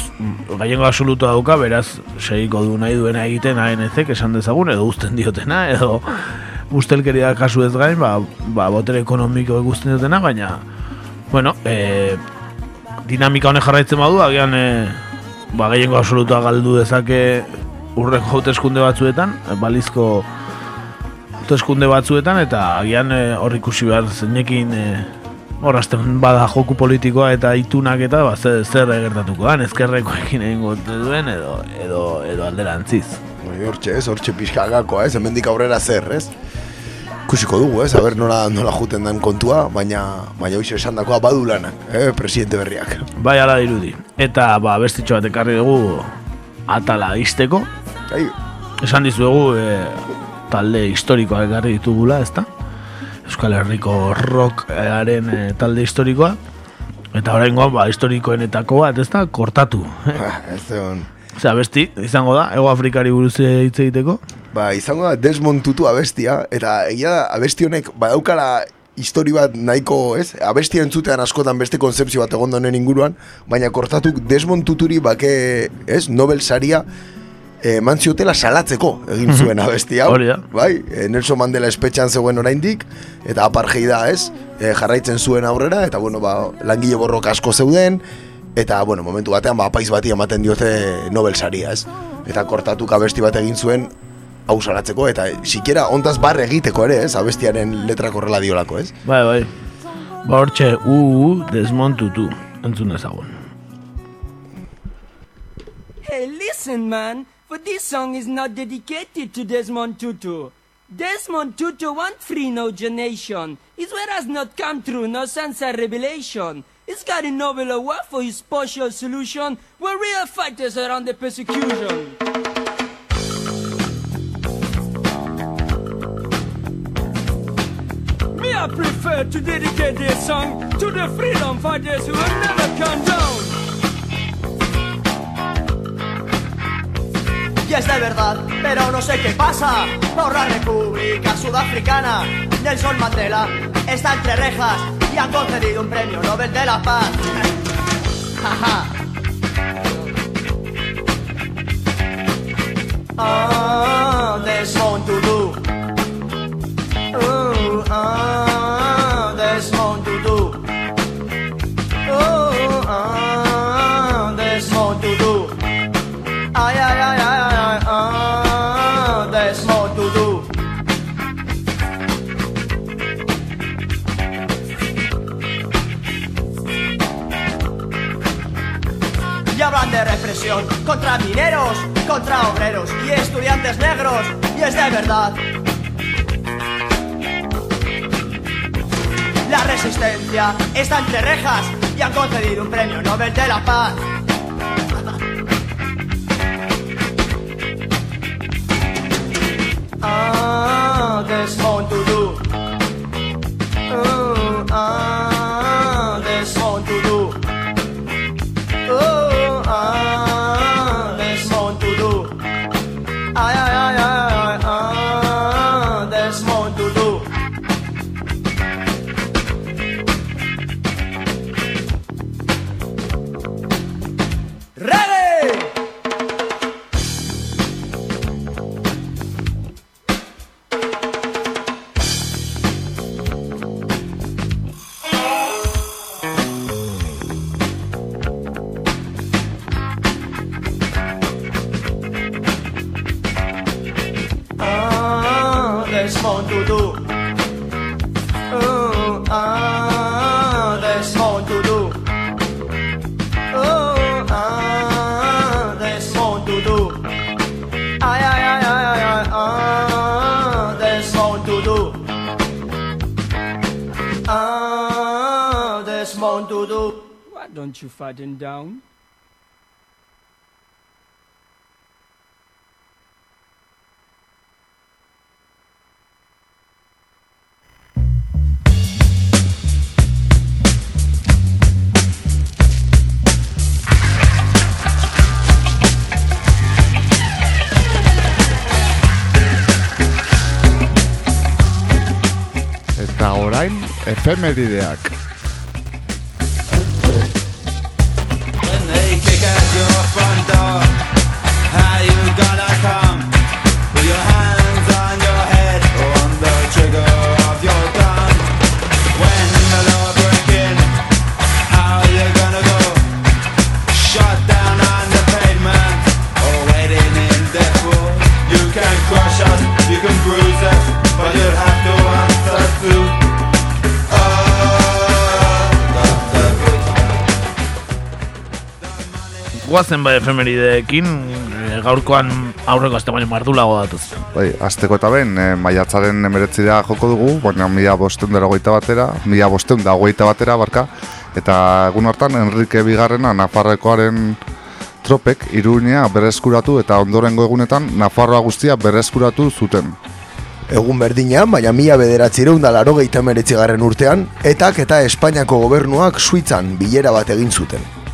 gaiengo absolutua dauka, beraz, segiko du nahi duena egiten ANC, esan dezagun, edo uzten diotena, edo ustelkeria kasu ez gain, ba, ba botere ekonomiko ikusten diotena, baina, bueno, eh, dinamika honek jarraitzen badu, agian e, ba, gehiengo absolutua galdu dezake urreko hauteskunde batzuetan, balizko hauteskunde batzuetan, eta agian e, hor ikusi behar zeinekin e, horrazten bada joku politikoa eta itunak eta ba, zer, zer gertatuko da, ezkerrekoekin egingo duen edo, edo, edo alderantziz. Hortxe, ez, hortxe pixka gakoa, ez, hemendik aurrera zer, ez? Ikusiko dugu, ez, aber nola, nola juten den kontua, baina, baina hoxe esan dakoa badu lanak, eh, presidente berriak. Bai ala dirudi. Eta ba, bestitxo bat ekarri dugu atala izteko. Esan dizuegu e, talde historikoa ekarri ditugula, ezta? Euskal Herriko rockaren e, talde historikoa. Eta oraingoan ba, historikoenetako bat, ezta? Kortatu. ez egon. Osea, besti, izango da, Ego Afrikari buruz hitz egiteko. Ba, izango da Desmond Tutu abestia, eta egia da, abesti honek badaukala histori bat nahiko, ez? Abestia entzutean askotan beste konzeptzio bat egon da honen inguruan, baina kortatuk Desmond Tuturi bake, ez? Nobel saria eman ziotela salatzeko egin Mhm. zuen abestia. hau. Hori da. Bai, e, Nelson Mandela espetxan zegoen oraindik, eta apartheida, ez? E, jarraitzen zuen aurrera, eta bueno, ba, langile borrok asko zeuden, eta bueno, momentu batean, ba, apaiz bati ematen diote Nobel saria, ez? Eta kortatuk abesti bat egin zuen, hau salatzeko, eta sikera ontaz barre egiteko ere, ez? Abestiaren letrak horrela diolako, ez? Bai, bai. Ba, hortxe, uu, desmontutu. Entzun ezagun. Hey, listen, man. For this song is not dedicated to Desmond Tutu. Desmond Tutu want free no generation. His word has not come true, no sense of revelation. He's got a Nobel Award for his partial solution, where real fighters are under persecution. Me, I prefer to dedicate this song to the freedom fighters who have never come down. Y es de verdad, pero no sé qué pasa Por la República Sudafricana Nelson Mandela está entre rejas Y han concedido un premio Nobel de la Paz. Ah, Desmond Tutu Ooh, contra obreros y estudiantes negros. Y es de verdad. La resistencia está entre rejas y han concedido un premio Nobel de la Paz. Ah, Desmond don't you fatten down? Eta orain, efemerideak. Guazen bai efemerideekin, e, gaurkoan aurreko azte baino mardulago datuz. Bai, azteko eta ben, e, maiatzaren emeretzidea joko dugu, baina mila bosteun dara goita batera, mila bosteun da goita batera, barka, eta egun hartan Enrique Bigarrena Nafarrekoaren tropek Iruña berreskuratu eta ondorengo egunetan Nafarroa guztia berreskuratu zuten. Egun berdinean, baina mila bederatzireun da laro garren urtean, etak eta Espainiako gobernuak Suitzan bilera bat egin zuten.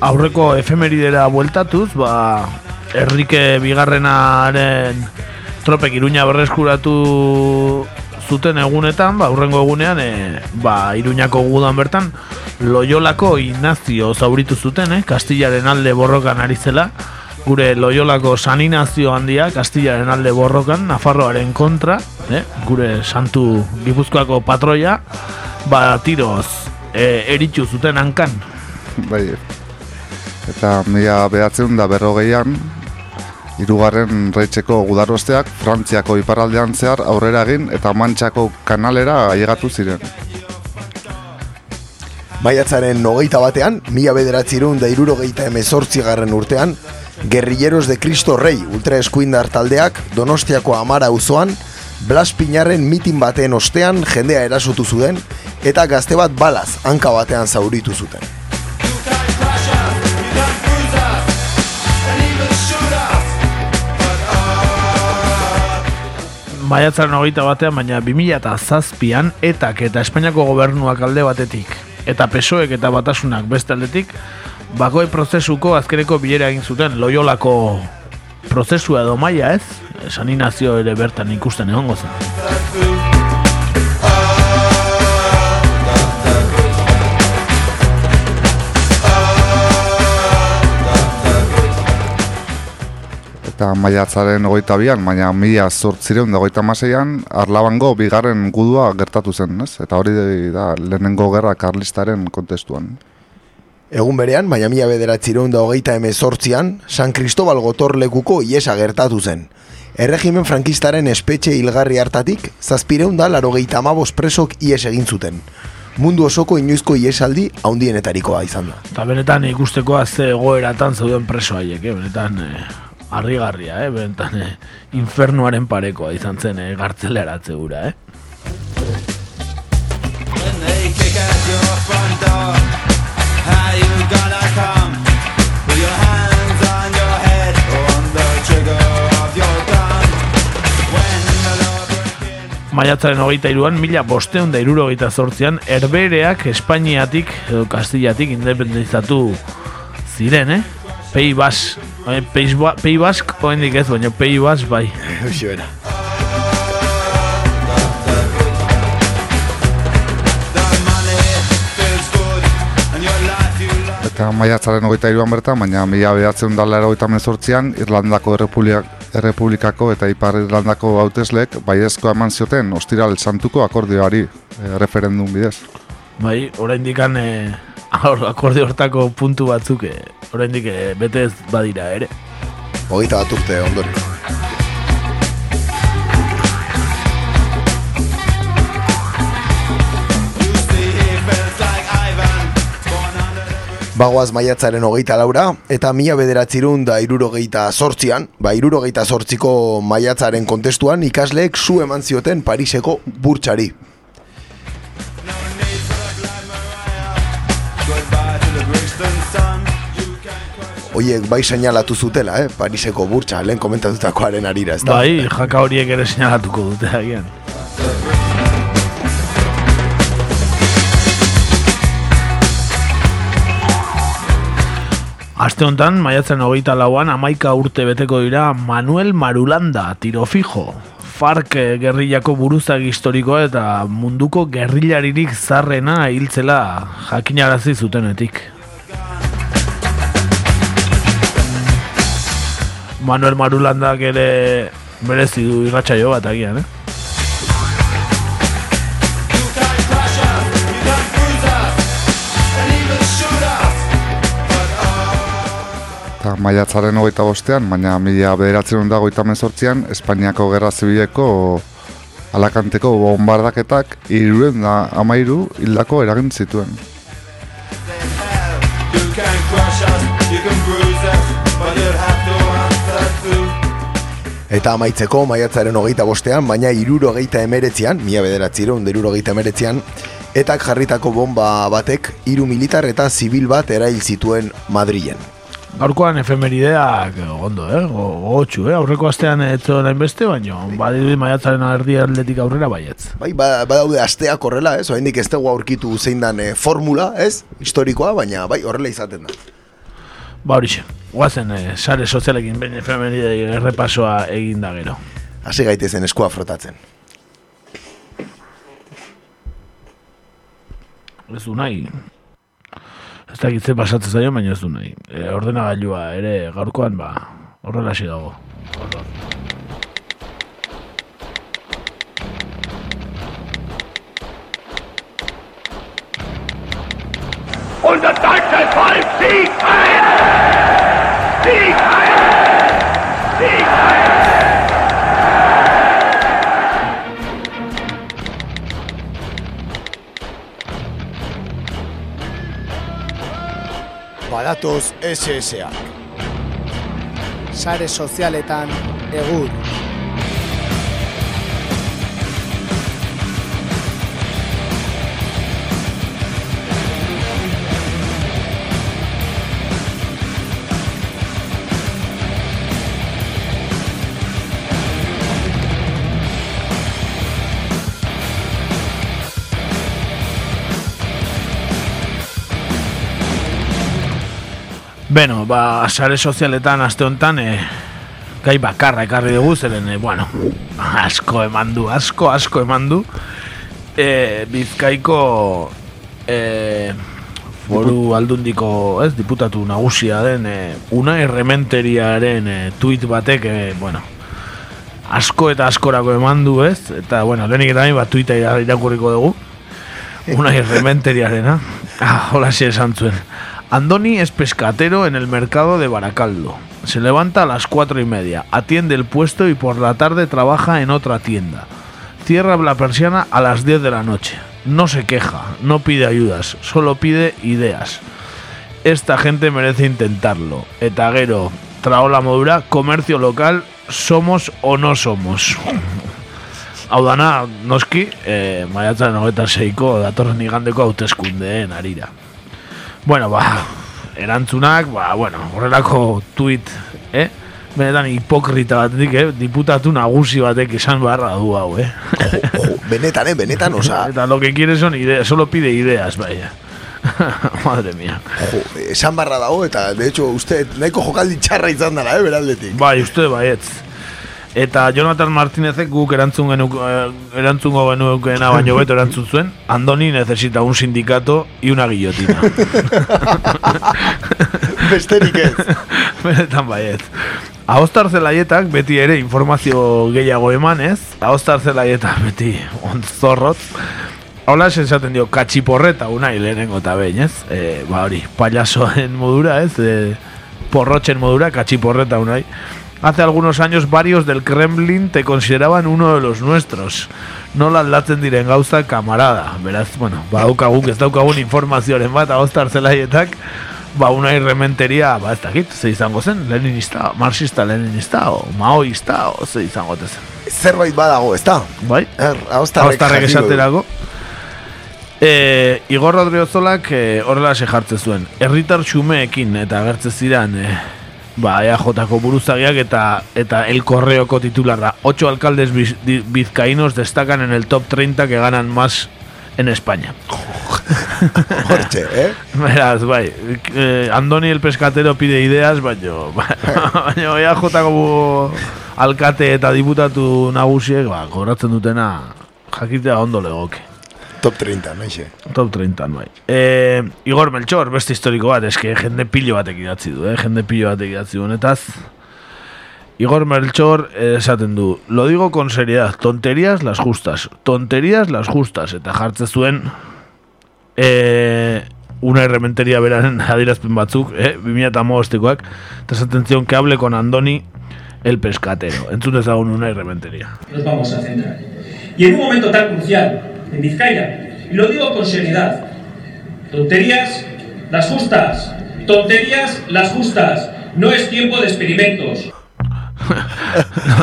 Aurreko efemeridera bueltatuz, ba, Enrique Bigarrenaren tropek Iruña berreskuratu zuten egunetan, ba, aurrengo egunean, e, ba, Iruñako gudan bertan, Loyolako Inazio zauritu zuten, eh? Kastillaren alde borrokan ari zela, gure Loyolako San Inazio handia, Kastillaren alde borrokan, Nafarroaren kontra, eh? gure santu gipuzkoako patroia, ba, tiroz, e, eritxu zuten hankan. Bai, eta mila behatzen da berrogeian, hirugarren reitzeko gudarosteak Frantziako iparraldean zehar aurrera egin eta Mantxako kanalera ailegatu ziren. Maiatzaren hogeita batean, mila bederatzireun da irurogeita emezortzigarren urtean, Guerrilleros de Cristo Rey ultraeskuindar taldeak Donostiako Amara auzoan Blas Pinarren mitin baten ostean jendea erasotu zuen eta gazte bat balaz hanka batean zauritu zuten. Maiatzaren hogeita batean, baina 2000 eta zazpian, etak eta Espainiako gobernuak alde batetik, eta pesoek eta batasunak beste aldetik, bakoi prozesuko azkeneko bilera egin zuten loiolako prozesua edo maila ez, saninazio ere bertan ikusten egongo zen. Eta maiatzaren hogeita bian, baina mila zortzireun da hogeita maseian, Arlabango bigarren gudua gertatu zen, ez? Eta hori da lehenengo gerra karlistaren kontestuan. Egun berean, baina mila bederatzireun da hogeita emezortzian, San Cristobal gotorlekuko iesa gertatu zen. Erregimen frankistaren espetxe hilgarri hartatik, zazpireun da larogeita amabos presok ies egin zuten. Mundu osoko inoizko iesaldi haundienetarikoa izan da. Eta benetan ikustekoa ze egoeratan zeuden preso haiek, eh? benetan eh, harrigarria, eh? benetan eh, infernuaren parekoa izan zen eh, gartzeleratze gura, eh? When they kick Maiatzaren hogeita iruan, mila bosteun da irurogeita zortzian, Herbereak Espainiatik, edo Kastillatik independizatu ziren, eh? Pei Bas, eh, Pei, ba, Pei Bask, oendik ez, baina Pei Bas bai. Hoxe bera. Eta maiatzaren hogeita iruan bertan, baina mila behatzen dala erogeita mezortzian, Irlandako Errepublikak, Errepublikako eta Ipar Irlandako hauteslek baiezko eman zioten ostiral santuko akordioari e, referendum bidez. Bai, oraindik an eh, Hor, akorde hortako puntu batzuk, eh, oraindik eh, bete ez badira ere. Hogeita bat urte, ondori. Bagoaz maiatzaren hogeita laura, eta mila bederatzirun da irurogeita sortzian, ba irurogeita sortziko maiatzaren kontestuan ikasleek zu eman zioten Pariseko burtsari, Oiek bai seinalatu zutela, eh? Pariseko burtsa, lehen komentatutakoaren arira, ez da? Bai, jaka horiek ere seinalatuko dute agian. Aste honetan, maiatzen hogeita lauan, amaika urte beteko dira Manuel Marulanda, tiro fijo. Fark eh, gerrillako buruzag historikoa eta munduko gerrillaririk zarrena hiltzela jakinarazi zutenetik. Manuel Marulandak ere merezi du irratsaio bat agian, eh? Eta maiatzaren hogeita bostean, baina mila bederatzen dago eta mezortzian, Espainiako Gerra Zibileko alakanteko bombardaketak iruren da amairu hildako eragin zituen. Eta amaitzeko maiatzaren hogeita bostean, baina iruro geita emeretzian, mila bederatziron, iruro geita emeretzian, etak jarritako bomba batek hiru militar eta zibil bat erail zituen Madrilen. Gaurkoan efemerideak ondo, eh? Go- Gogotxu, eh? Aurreko astean ez zuen beste, baina badirudi maiatzaren erdi atletik aurrera baietz. Bai, ba- badaude asteak horrela, ez? Oraindik ez dugu aurkitu zein dan eh, formula, ez? Historikoa, baina bai, horrela izaten da. Ba horixe, guazen eh, sare sozialekin behin efemeride errepasoa egin da gero. Hasi gaitezen eskua frotatzen. Ez du nahi. Ez da gitze pasatzen zaio, baina ez du nahi. E, ordenagailua ere gaurkoan, ba, horrela hasi dago. Und das deutsche Volk siegt ein! Badatoz SSA. Sare sozialetan egur. Beno, ba, sare sozialetan aste honetan, e, gai bakarra ekarri dugu, zeren, e, bueno, asko eman du, asko, asko eman du. E, bizkaiko e, foru aldundiko, ez, diputatu nagusia den, e, Unai Rementeriaren e, tuit batek, e, bueno, asko eta askorako eman du, ez? Eta, bueno, lehenik eta bain, bat tuita ira- irakurriko dugu. Unai Rementeriarena. Ah, hola si esan zuen. Andoni es pescatero en el mercado de Baracaldo. Se levanta a las cuatro y media, atiende el puesto y por la tarde trabaja en otra tienda. Cierra la persiana a las 10 de la noche. No se queja, no pide ayudas, solo pide ideas. Esta gente merece intentarlo. Eta gero, traola modura, comercio local, somos o no somos. Hau noski, eh, maiatzaren hogeita seiko datorren igandeko hauteskundeen arira. Bueno, ba, erantzunak, ba, bueno, horrelako tuit, eh? Benetan hipokrita batetik, eh? Diputatu nagusi batek esan beharra du hau, eh? Benetan, eh? Benetan, osa... Eta lo que quiere son ideas, solo pide ideas, vaya. Madre mía. Jo, esan barra dago eta, de hecho, uste nahiko jokaldi txarra izan dara, eh, beraldetik. Bai, uste baietz. Eta Jonathan Martinezek guk erantzun genuk, eh, erantzungo genukeena baino beto erantzun zuen, Andoni necesita un sindicato y una guillotina. Besterik ez. Benetan baietz. Ahostar zelaietak beti ere informazio gehiago emanez, ahostar zelaietak beti onzorrot, Hola, esaten dio, katxiporreta unai lehenengo eta behin, ez? E, ba hori, payasoen modura, ez? E, porrochen modura, katxiporreta unai. Hace algunos años varios del Kremlin te consideraban uno de los nuestros. No aldatzen diren gauza kamarada. Beraz, bueno, ba, daukaguk ez daukagun informazioaren bat, ahostar zelaietak, ba, una irrementeria, ba, ez dakit, ze izango zen, leninista, marxista, leninista, o maoista, o ze izango zen. Zerbait badago, ez da? Bai, Er, haustarrek esaterako. E, Igor Rodriozolak e, horrela se jartze zuen. Herritar xumeekin eta agertze ziren e, ba, EAJ-ko buruzagiak eta eta El Correoko titularra. Ocho alcaldes biz, di- vizcaínos destacan en el top 30 que ganan más en España. Hortxe, eh? Beraz, bai, eh, Andoni el pescatero pide ideas, baino, baino EAJ-ko bu- alkate eta diputatu nagusiek, ba, kobratzen dutena jakitea ondo legoke. Top 30, naixe. Top 30, bai. E, Igor Melchor, beste historiko bat, eske jende pilo batek idatzi du, eh? jende pilo batek idatzi du, honetaz. Igor Melchor eh, esaten du, lo digo con seriedad, tonterías las justas, tonterías las justas, eta jartze zuen e, una errementeria beraren adirazpen batzuk, eh? 2008koak, eta esaten zion que hable con Andoni el pescatero. Entzun dezagun una errementeria. nos vamos a centrar. Y en un momento tan crucial, en Vizcaya, y lo digo con seriedad, tonterías las justas, tonterías las justas, no es tiempo de experimentos.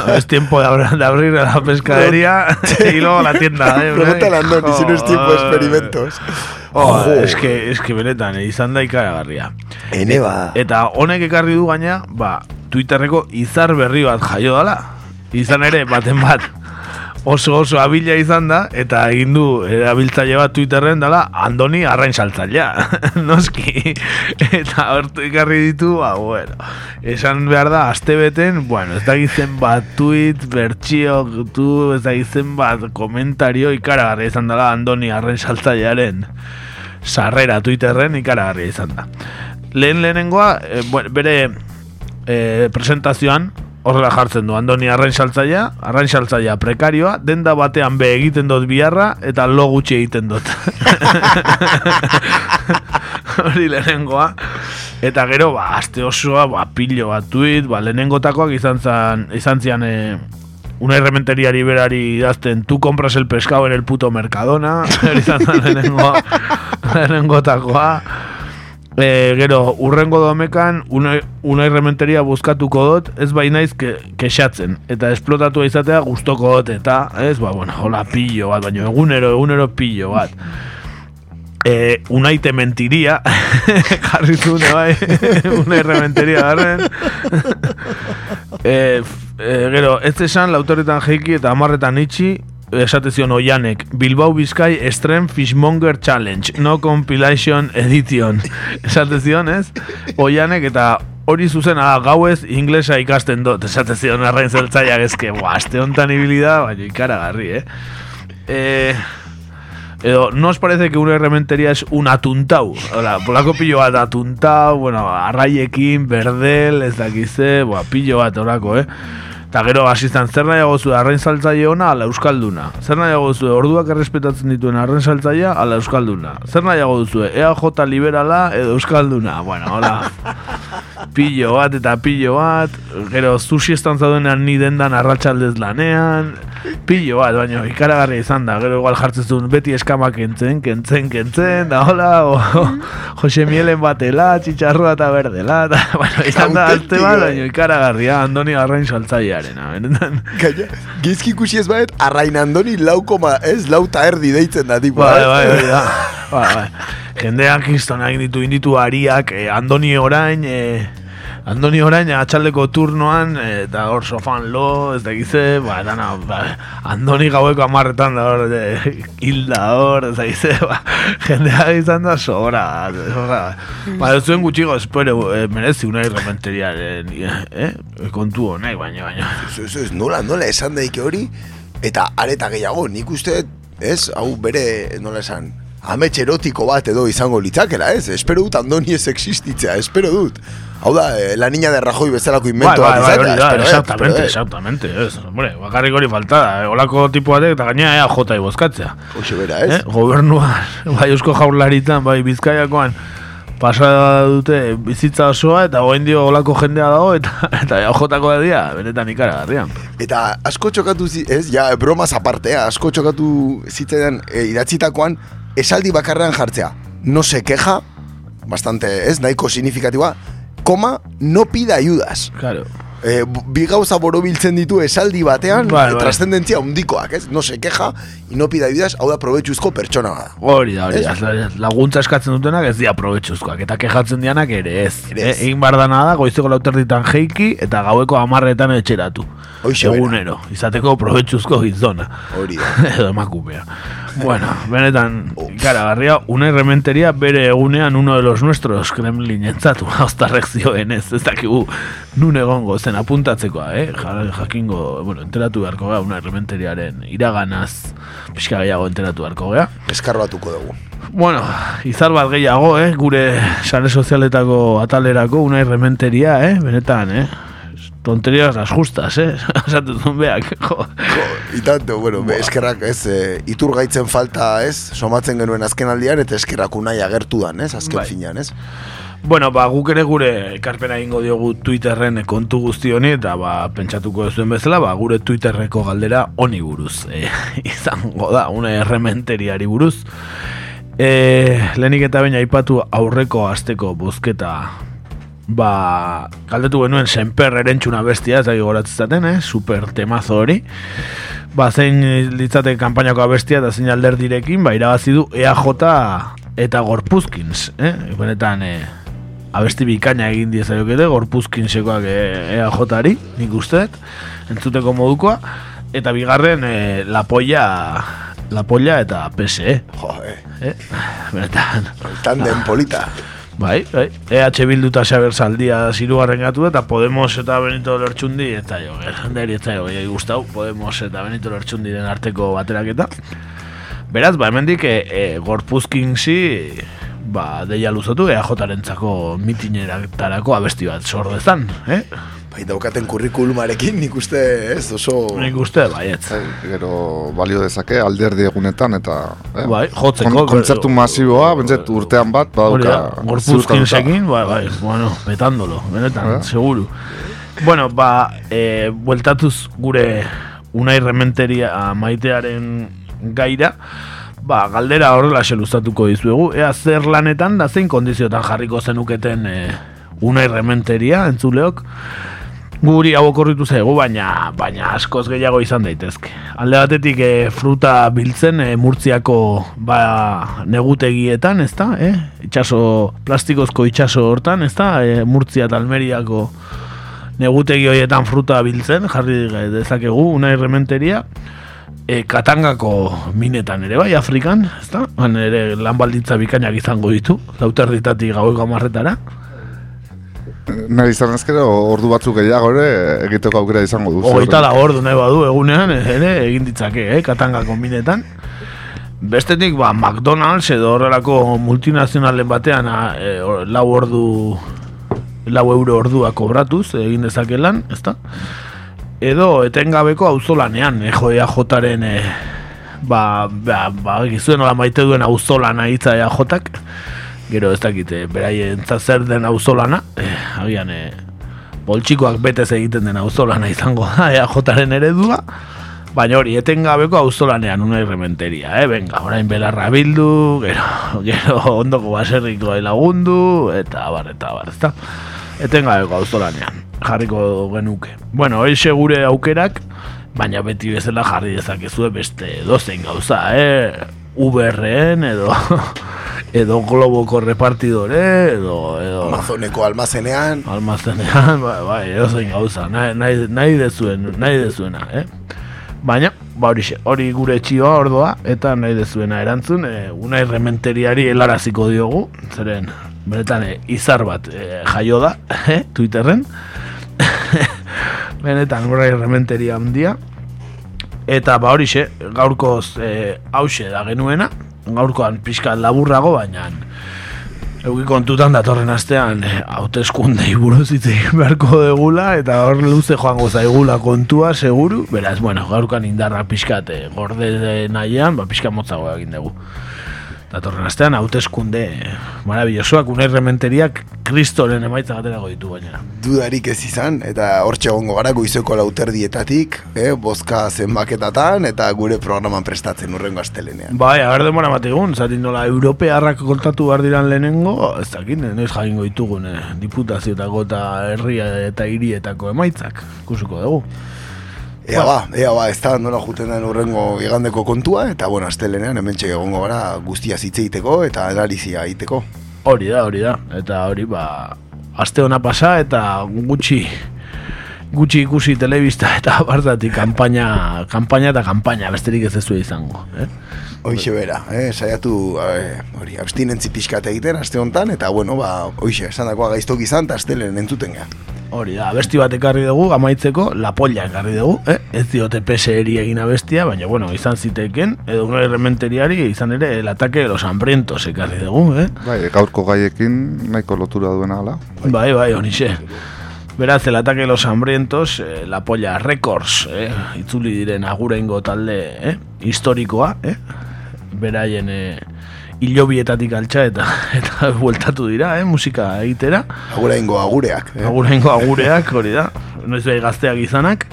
No, es tiempo de, abrir, de abrir la pescadería y luego la tienda. Eh, Pregúntale a Andoni si no es tiempo de experimentos. Oh, Jo. es que, es que benetan, eh, izan da ikaragarria. Ene ba. Eta honek ekarri du gaina, ba, Twitterreko izar berri bat jaio dala. Izan ere, baten bat, oso oso abila izan da, eta egin du erabiltzaile bat Twitterren dala, Andoni arrain saltzailea. Noski. Eta hortu ikarri ditu, ba, bueno. Esan behar da, aste beten, bueno, ez da gizen bat tweet, bertxio, tu, ez da gizen bat komentario ikaragarria izan dela Andoni arrain saltzailearen sarrera Twitterren ikaragarria izan da. Lehen lehenengoa, e, bere e, presentazioan, horrela jartzen du, Andoni arrain saltzaia, arrain saltzaia prekarioa, denda batean be egiten dut biharra, eta lo gutxi egiten dut. Hori lehenengoa. Eta gero, ba, aste osoa, ba, pilo bat tuit, ba, lehenengotakoak izan, zan, izan zian, e, una irrementeriari berari idazten, tu compras el pescado en el puto Mercadona, izan zan lehenengoa, lehenengotakoa. E, gero, urrengo domekan, una, una irrementeria buzkatuko dut, ez bai naiz ke, kexatzen, eta esplotatu izatea gustoko dut, eta, ez, ba, bueno, hola pillo bat, baina egunero, egunero pillo bat. E, unaite mentiria, jarri zune bai, una irrementeria garren. e, e, gero, ez esan, lautorretan jeiki eta amarretan itxi, esate zion oianek, Bilbao Bizkai Extreme Fishmonger Challenge, no compilation edition. Esate zion, ez? Oianek eta hori zuzena da, gauez inglesa ikasten dut, esate zion arrain zeltzaiak ezke, buah, aste honetan ibili da, baina ikaragarri, eh? Eh, Edo, ¿no os parece que una irrementeria es un atuntau? Hola, polako pillo bat atuntau, bueno, arraiekin, berdel, ez dakize, boa, pillo bat orako, eh? Eta gero, asistan, zer nahiago zu arrain saltzaile ona ala euskalduna? Zer nahiago zu orduak errespetatzen dituen arrain saltzailea ala euskalduna? Zer nahiago duzu EAJ liberala edo euskalduna? Bueno, hola, pillo bat eta pillo bat, gero sushi estan zaudenean ni dendan arratsaldez lanean, pillo bat, baina ikaragarria izan da, gero igual jartzen beti eskama kentzen, kentzen, kentzen, da hola, o, Jose Mielen batela, txitxarroa eta berdela, eta, bueno, izan da aste bat, baina ikaragarria, Andoni Arrain saltzailearena, benetan. Gaina, gizki ikusi ez baet, arrain andoni lau ez, lau erdi deitzen da, tipo. Bai, eh? bai, bai, da. Bai, bai. Jendeak kristonak inditu, inditu ariak, eh, Andoni orain, eh, Andoni orain atxaldeko turnoan, eh, eta hor sofan lo, ez da gize, ba, dana, ba, Andoni gaueko amarretan da hor, eh, hilda hor, ez da gize, ba, jendeak izan da sobra, sobra. Ba, ez zuen gutxigo, espero, eh, merezi una irrementeriaren, eh, kontu honek, baina, baina. Ez, ez, nola, nola esan daike hori, eta areta gehiago, nik uste, ez, hau bere, nola esan, amets erotiko bat edo izango litzakela, ez? Espero dut andoni ez existitzea, espero dut. Hau da, eh, la niña de Rajoy bezalako invento bai, bat bai, izatea, da, espero, eh, exactamente, eh. exactamente, ez, hombre, bakarrik hori falta eh, olako tipu batek eta gaina ea jota ibozkatzea. Hoxe bera, ez? Eh, gobernuan, bai eusko jaurlaritan, bai bizkaiakoan, pasa dute bizitza osoa eta goen dio olako jendea dago eta eta jotako da dia, benetan ikaragarrian. Eta asko txokatu, zi- ez, ja, bromaz apartea, asko txokatu zitzaidan e, idatzitakoan, esaldi bakarrean jartzea. No se queja, bastante, ez, nahiko significatiboa, koma, no pida ayudas. Claro. Eh, bi gauza borobiltzen ditu esaldi batean, Bai, bai. trascendentzia undikoak, ez? No se queja, y no pida ayudas, hau da probetxuzko pertsona bada. Hori da, hori da. Laguntza eskatzen dutenak ez dira probetxuzkoak. Eta kejatzen dianak ere ez. Eh, egin dana da, goizeko lauterditan jeiki eta gaueko amarretan etxeratu. Bera. Egunero. Izateko probetxuzko gizona. Hori da. Edo emakumea. Bueno, benetan, ikaragarria, une rementeria bere egunean uno de los nuestros Kremlin entzatu, haustarrek zioen ez, ez dakigu nun egongo zen apuntatzekoa, eh? Ja- Jakingo, bueno, enteratu beharko gea, une rementeriaren iraganaz pixka gehiago enteratu beharko gea. Eskarbatuko dugu. Bueno, izar bat gehiago, eh? Gure sare sozialetako atalerako unai rementeria, eh? Benetan, eh? Tonterias las justas, eh? Esatu zuen beak, jo. Y tanto, bueno, be, eskerrak, ez, e, iturgaitzen falta, ez, somatzen genuen azken aldian, eta eskerrak unai agertu dan, ez, azken Bai. finean, ez? Bueno, ba, guk ere gure ekarpena egingo diogu Twitterren kontu guzti honi eta ba, pentsatuko zuen bezala, ba, gure Twitterreko galdera honi buruz. E, izango da, una errementeriari buruz. E, lehenik eta baina aipatu aurreko asteko bozketa ba, galdetu genuen senper erentxuna bestia, ez da goratzezaten, eh? super temazo hori. Ba, zein litzate kanpainako abestia eta zein alderdirekin, ba, irabazi du EAJ eta Gorpuzkins, eh? Benetan, eh, abesti bikaina egin diezaiokete, Gorpuzkinsekoak eh, EAJ-ari, nik usteet, entzuteko modukoa, eta bigarren, eh, La Polla, La Polla eta PSE. Jo, eh. Eh? Benetan. Tanden polita. Bai, bai. EH Bildu eta Xaber Zaldia zirugarren gatu eta Podemos eta Benito Lertxundi eta jo, neri eta jo, gustau, Podemos eta Benito Lertxundi den arteko bateraketa. Beraz, ba, hemendik e, e, gorpuzkinsi ba, deia luzotu EAJaren txako mitinetarako abesti bat sordezan, eh? Bai, daukaten kurrikulumarekin nik uste, ez, oso... Nik uste, baiet. Gero balio dezake alderdi egunetan eta eh, Bai, jotzeko, kon- kontzertu masiboa, bentzet urtean bat badauka gorpuzkinsekin, bai, bai, bueno, petándolo, benetan, Eh? seguru. Bueno, ba, e, bueltatuz gure unai rementeria maitearen gaira, ba, galdera horrela luzatuko dizuegu, ea zer lanetan da zein kondiziotan jarriko zenuketen e, unai rementeria, entzuleok, guri hau okorritu zaigu, baina baina askoz gehiago izan daitezke. Alde batetik e, fruta biltzen e, Murtziako ba, negutegietan, ezta? Eh? Itxaso, plastikozko itxaso hortan, ezta? E, Murtzia eta Almeriako negutegi horietan fruta biltzen, jarri dezakegu, una errementeria, e, Katangako minetan ere bai, Afrikan, ezta? Han ere lan baldintza bikainak izango ditu, lauterditatik gaueko amarretara. Nahi izan ezkero ordu batzuk gehiago ere egiteko aukera izango duzu. Hogeita la ordu nahi badu egunean ere egin ditzake, eh, Katangako minetan. Bestetik, ba, McDonald's edo horrelako multinazionalen batean a, e, lau ordu lau euro ordua kobratuz egin dezake lan, ezta? Edo etengabeko auzolanean, eh, jo EAJaren e, ba, ba, ba, gizuen nola maite duen auzolana hitza EAJak, gero ez dakite, beraien zer den auzolana, eh, agian eh, boltsikoak betez egiten den auzolana izango da EAJaren eredua, baina hori etengabeko auzolanean una irrementeria, eh? Venga, orain belarra bildu, gero, gero ondoko baserriko lagundu, eta abar, eta abar, ezta? Etengabeko auzolanean, jarriko genuke. Bueno, hori gure aukerak, baina beti bezala jarri dezakezue beste dozein gauza, eh? Uberren edo edo globoko repartidore edo edo Amazoneko almazenean almazenean bai bai edo zein gauza nahi, nahi, nahi dezuen nahi dezuena eh baina ba horixe, hori gure txioa ordoa eta nahi dezuena erantzun e, unai rementeriari helaraziko diogu zeren benetan e, izar bat e, jaio da eh, Twitterren benetan unai rementeria handia. Eta ba horixe, gaurkoz e, hause da genuena, gaurkoan pixka laburrago, baina Euki kontutan datorren astean eh, hauteskundei buruz hitz beharko degula eta hor luze joango zaigula kontua seguru, beraz, bueno, gaurkan indarra pixkat eh, gorde nahian, ba pixka motzago egin dugu. Datorren astean, hauteskunde marabillosoak, unai rementeriak kristoren emaitza baterago ditu baina. Dudarik ez izan, eta hortxe egongo gara goizeko lauterdietatik, eh, bozka zenbaketatan, eta gure programan prestatzen urrengo astelenean. Bai, agar demora mategun, zatin nola, europearrak kontatu behar diran lehenengo, ez dakit, noiz jaingo ditugun, eh, diputazioetako eta herria eta hirietako emaitzak, ikusuko dugu. Ea ba, ea ba, ez da nola juten den urrengo igandeko kontua, eta bueno, astelenean hemen egongo gara guztia zitzeiteko eta analizia egiteko. Hori da, hori da, eta hori ba, aste ona pasa eta gutxi gutxi ikusi telebista eta bartatik kanpaina, kanpaina eta kanpaina besterik ez ez du izango. Eh? Hoixe bera, eh, saiatu eh, hori abstinentzi pixkat egiten aste hontan eta bueno, ba, hoixe, esan dakoa gaiztok izan eta astelen entzuten gea. Hori da, abesti bat ekarri dugu, amaitzeko, la polla ekarri dugu, eh? ez diote PSR-eri egin abestia, baina, bueno, izan ziteken, edo una rementeriari izan ere, el ataque de los hambrientos ekarri dugu, eh? Bai, gaurko gaiekin nahiko lotura duena ala. Bai, bai, honixe. Beraz, el ataque de los hambrientos, eh, la polla records, eh? itzuli diren agurengo talde eh? historikoa, eh? Beraien eh, hilobietatik altxa eta eta bueltatu dira, eh, musika egitera. Aguraingo agureak. Eh? Aguraingo agureak, hori da. Noiz behi gazteak izanak.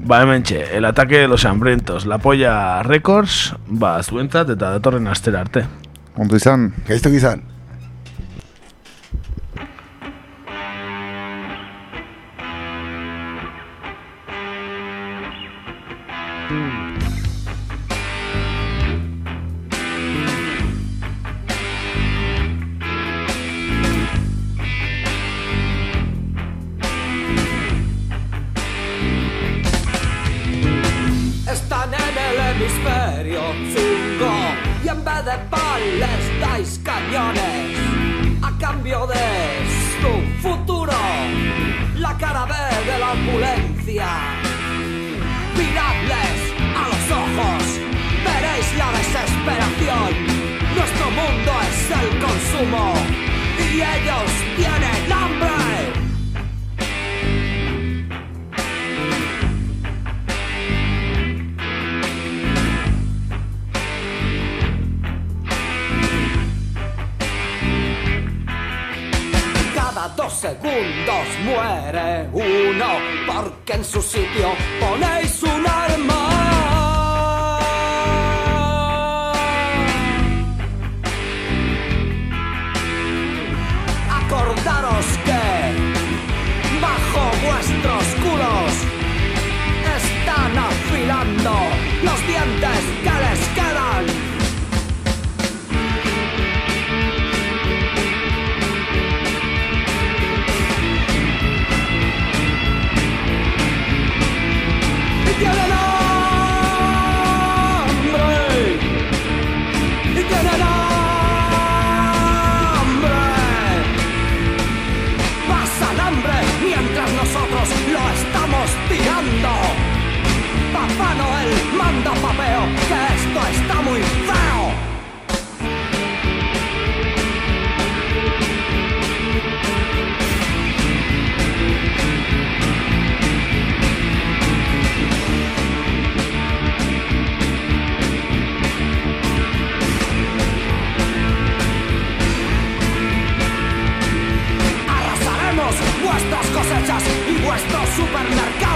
Ba, hemen txe, el ataque de los hambrientos, la polla records, ba, zuentzat eta datorren astera arte. Ondo izan. Gaiztok izan. Hemisferio sur y en vez de pan les dais cañones a cambio de su futuro. La cara B de la opulencia. Miradles a los ojos, veréis la desesperación. Nuestro mundo es el consumo y ellos tienen hambre. dos segundos muere uno, porque en su sitio ponéis un arma. cosechas y vuestros supermercados.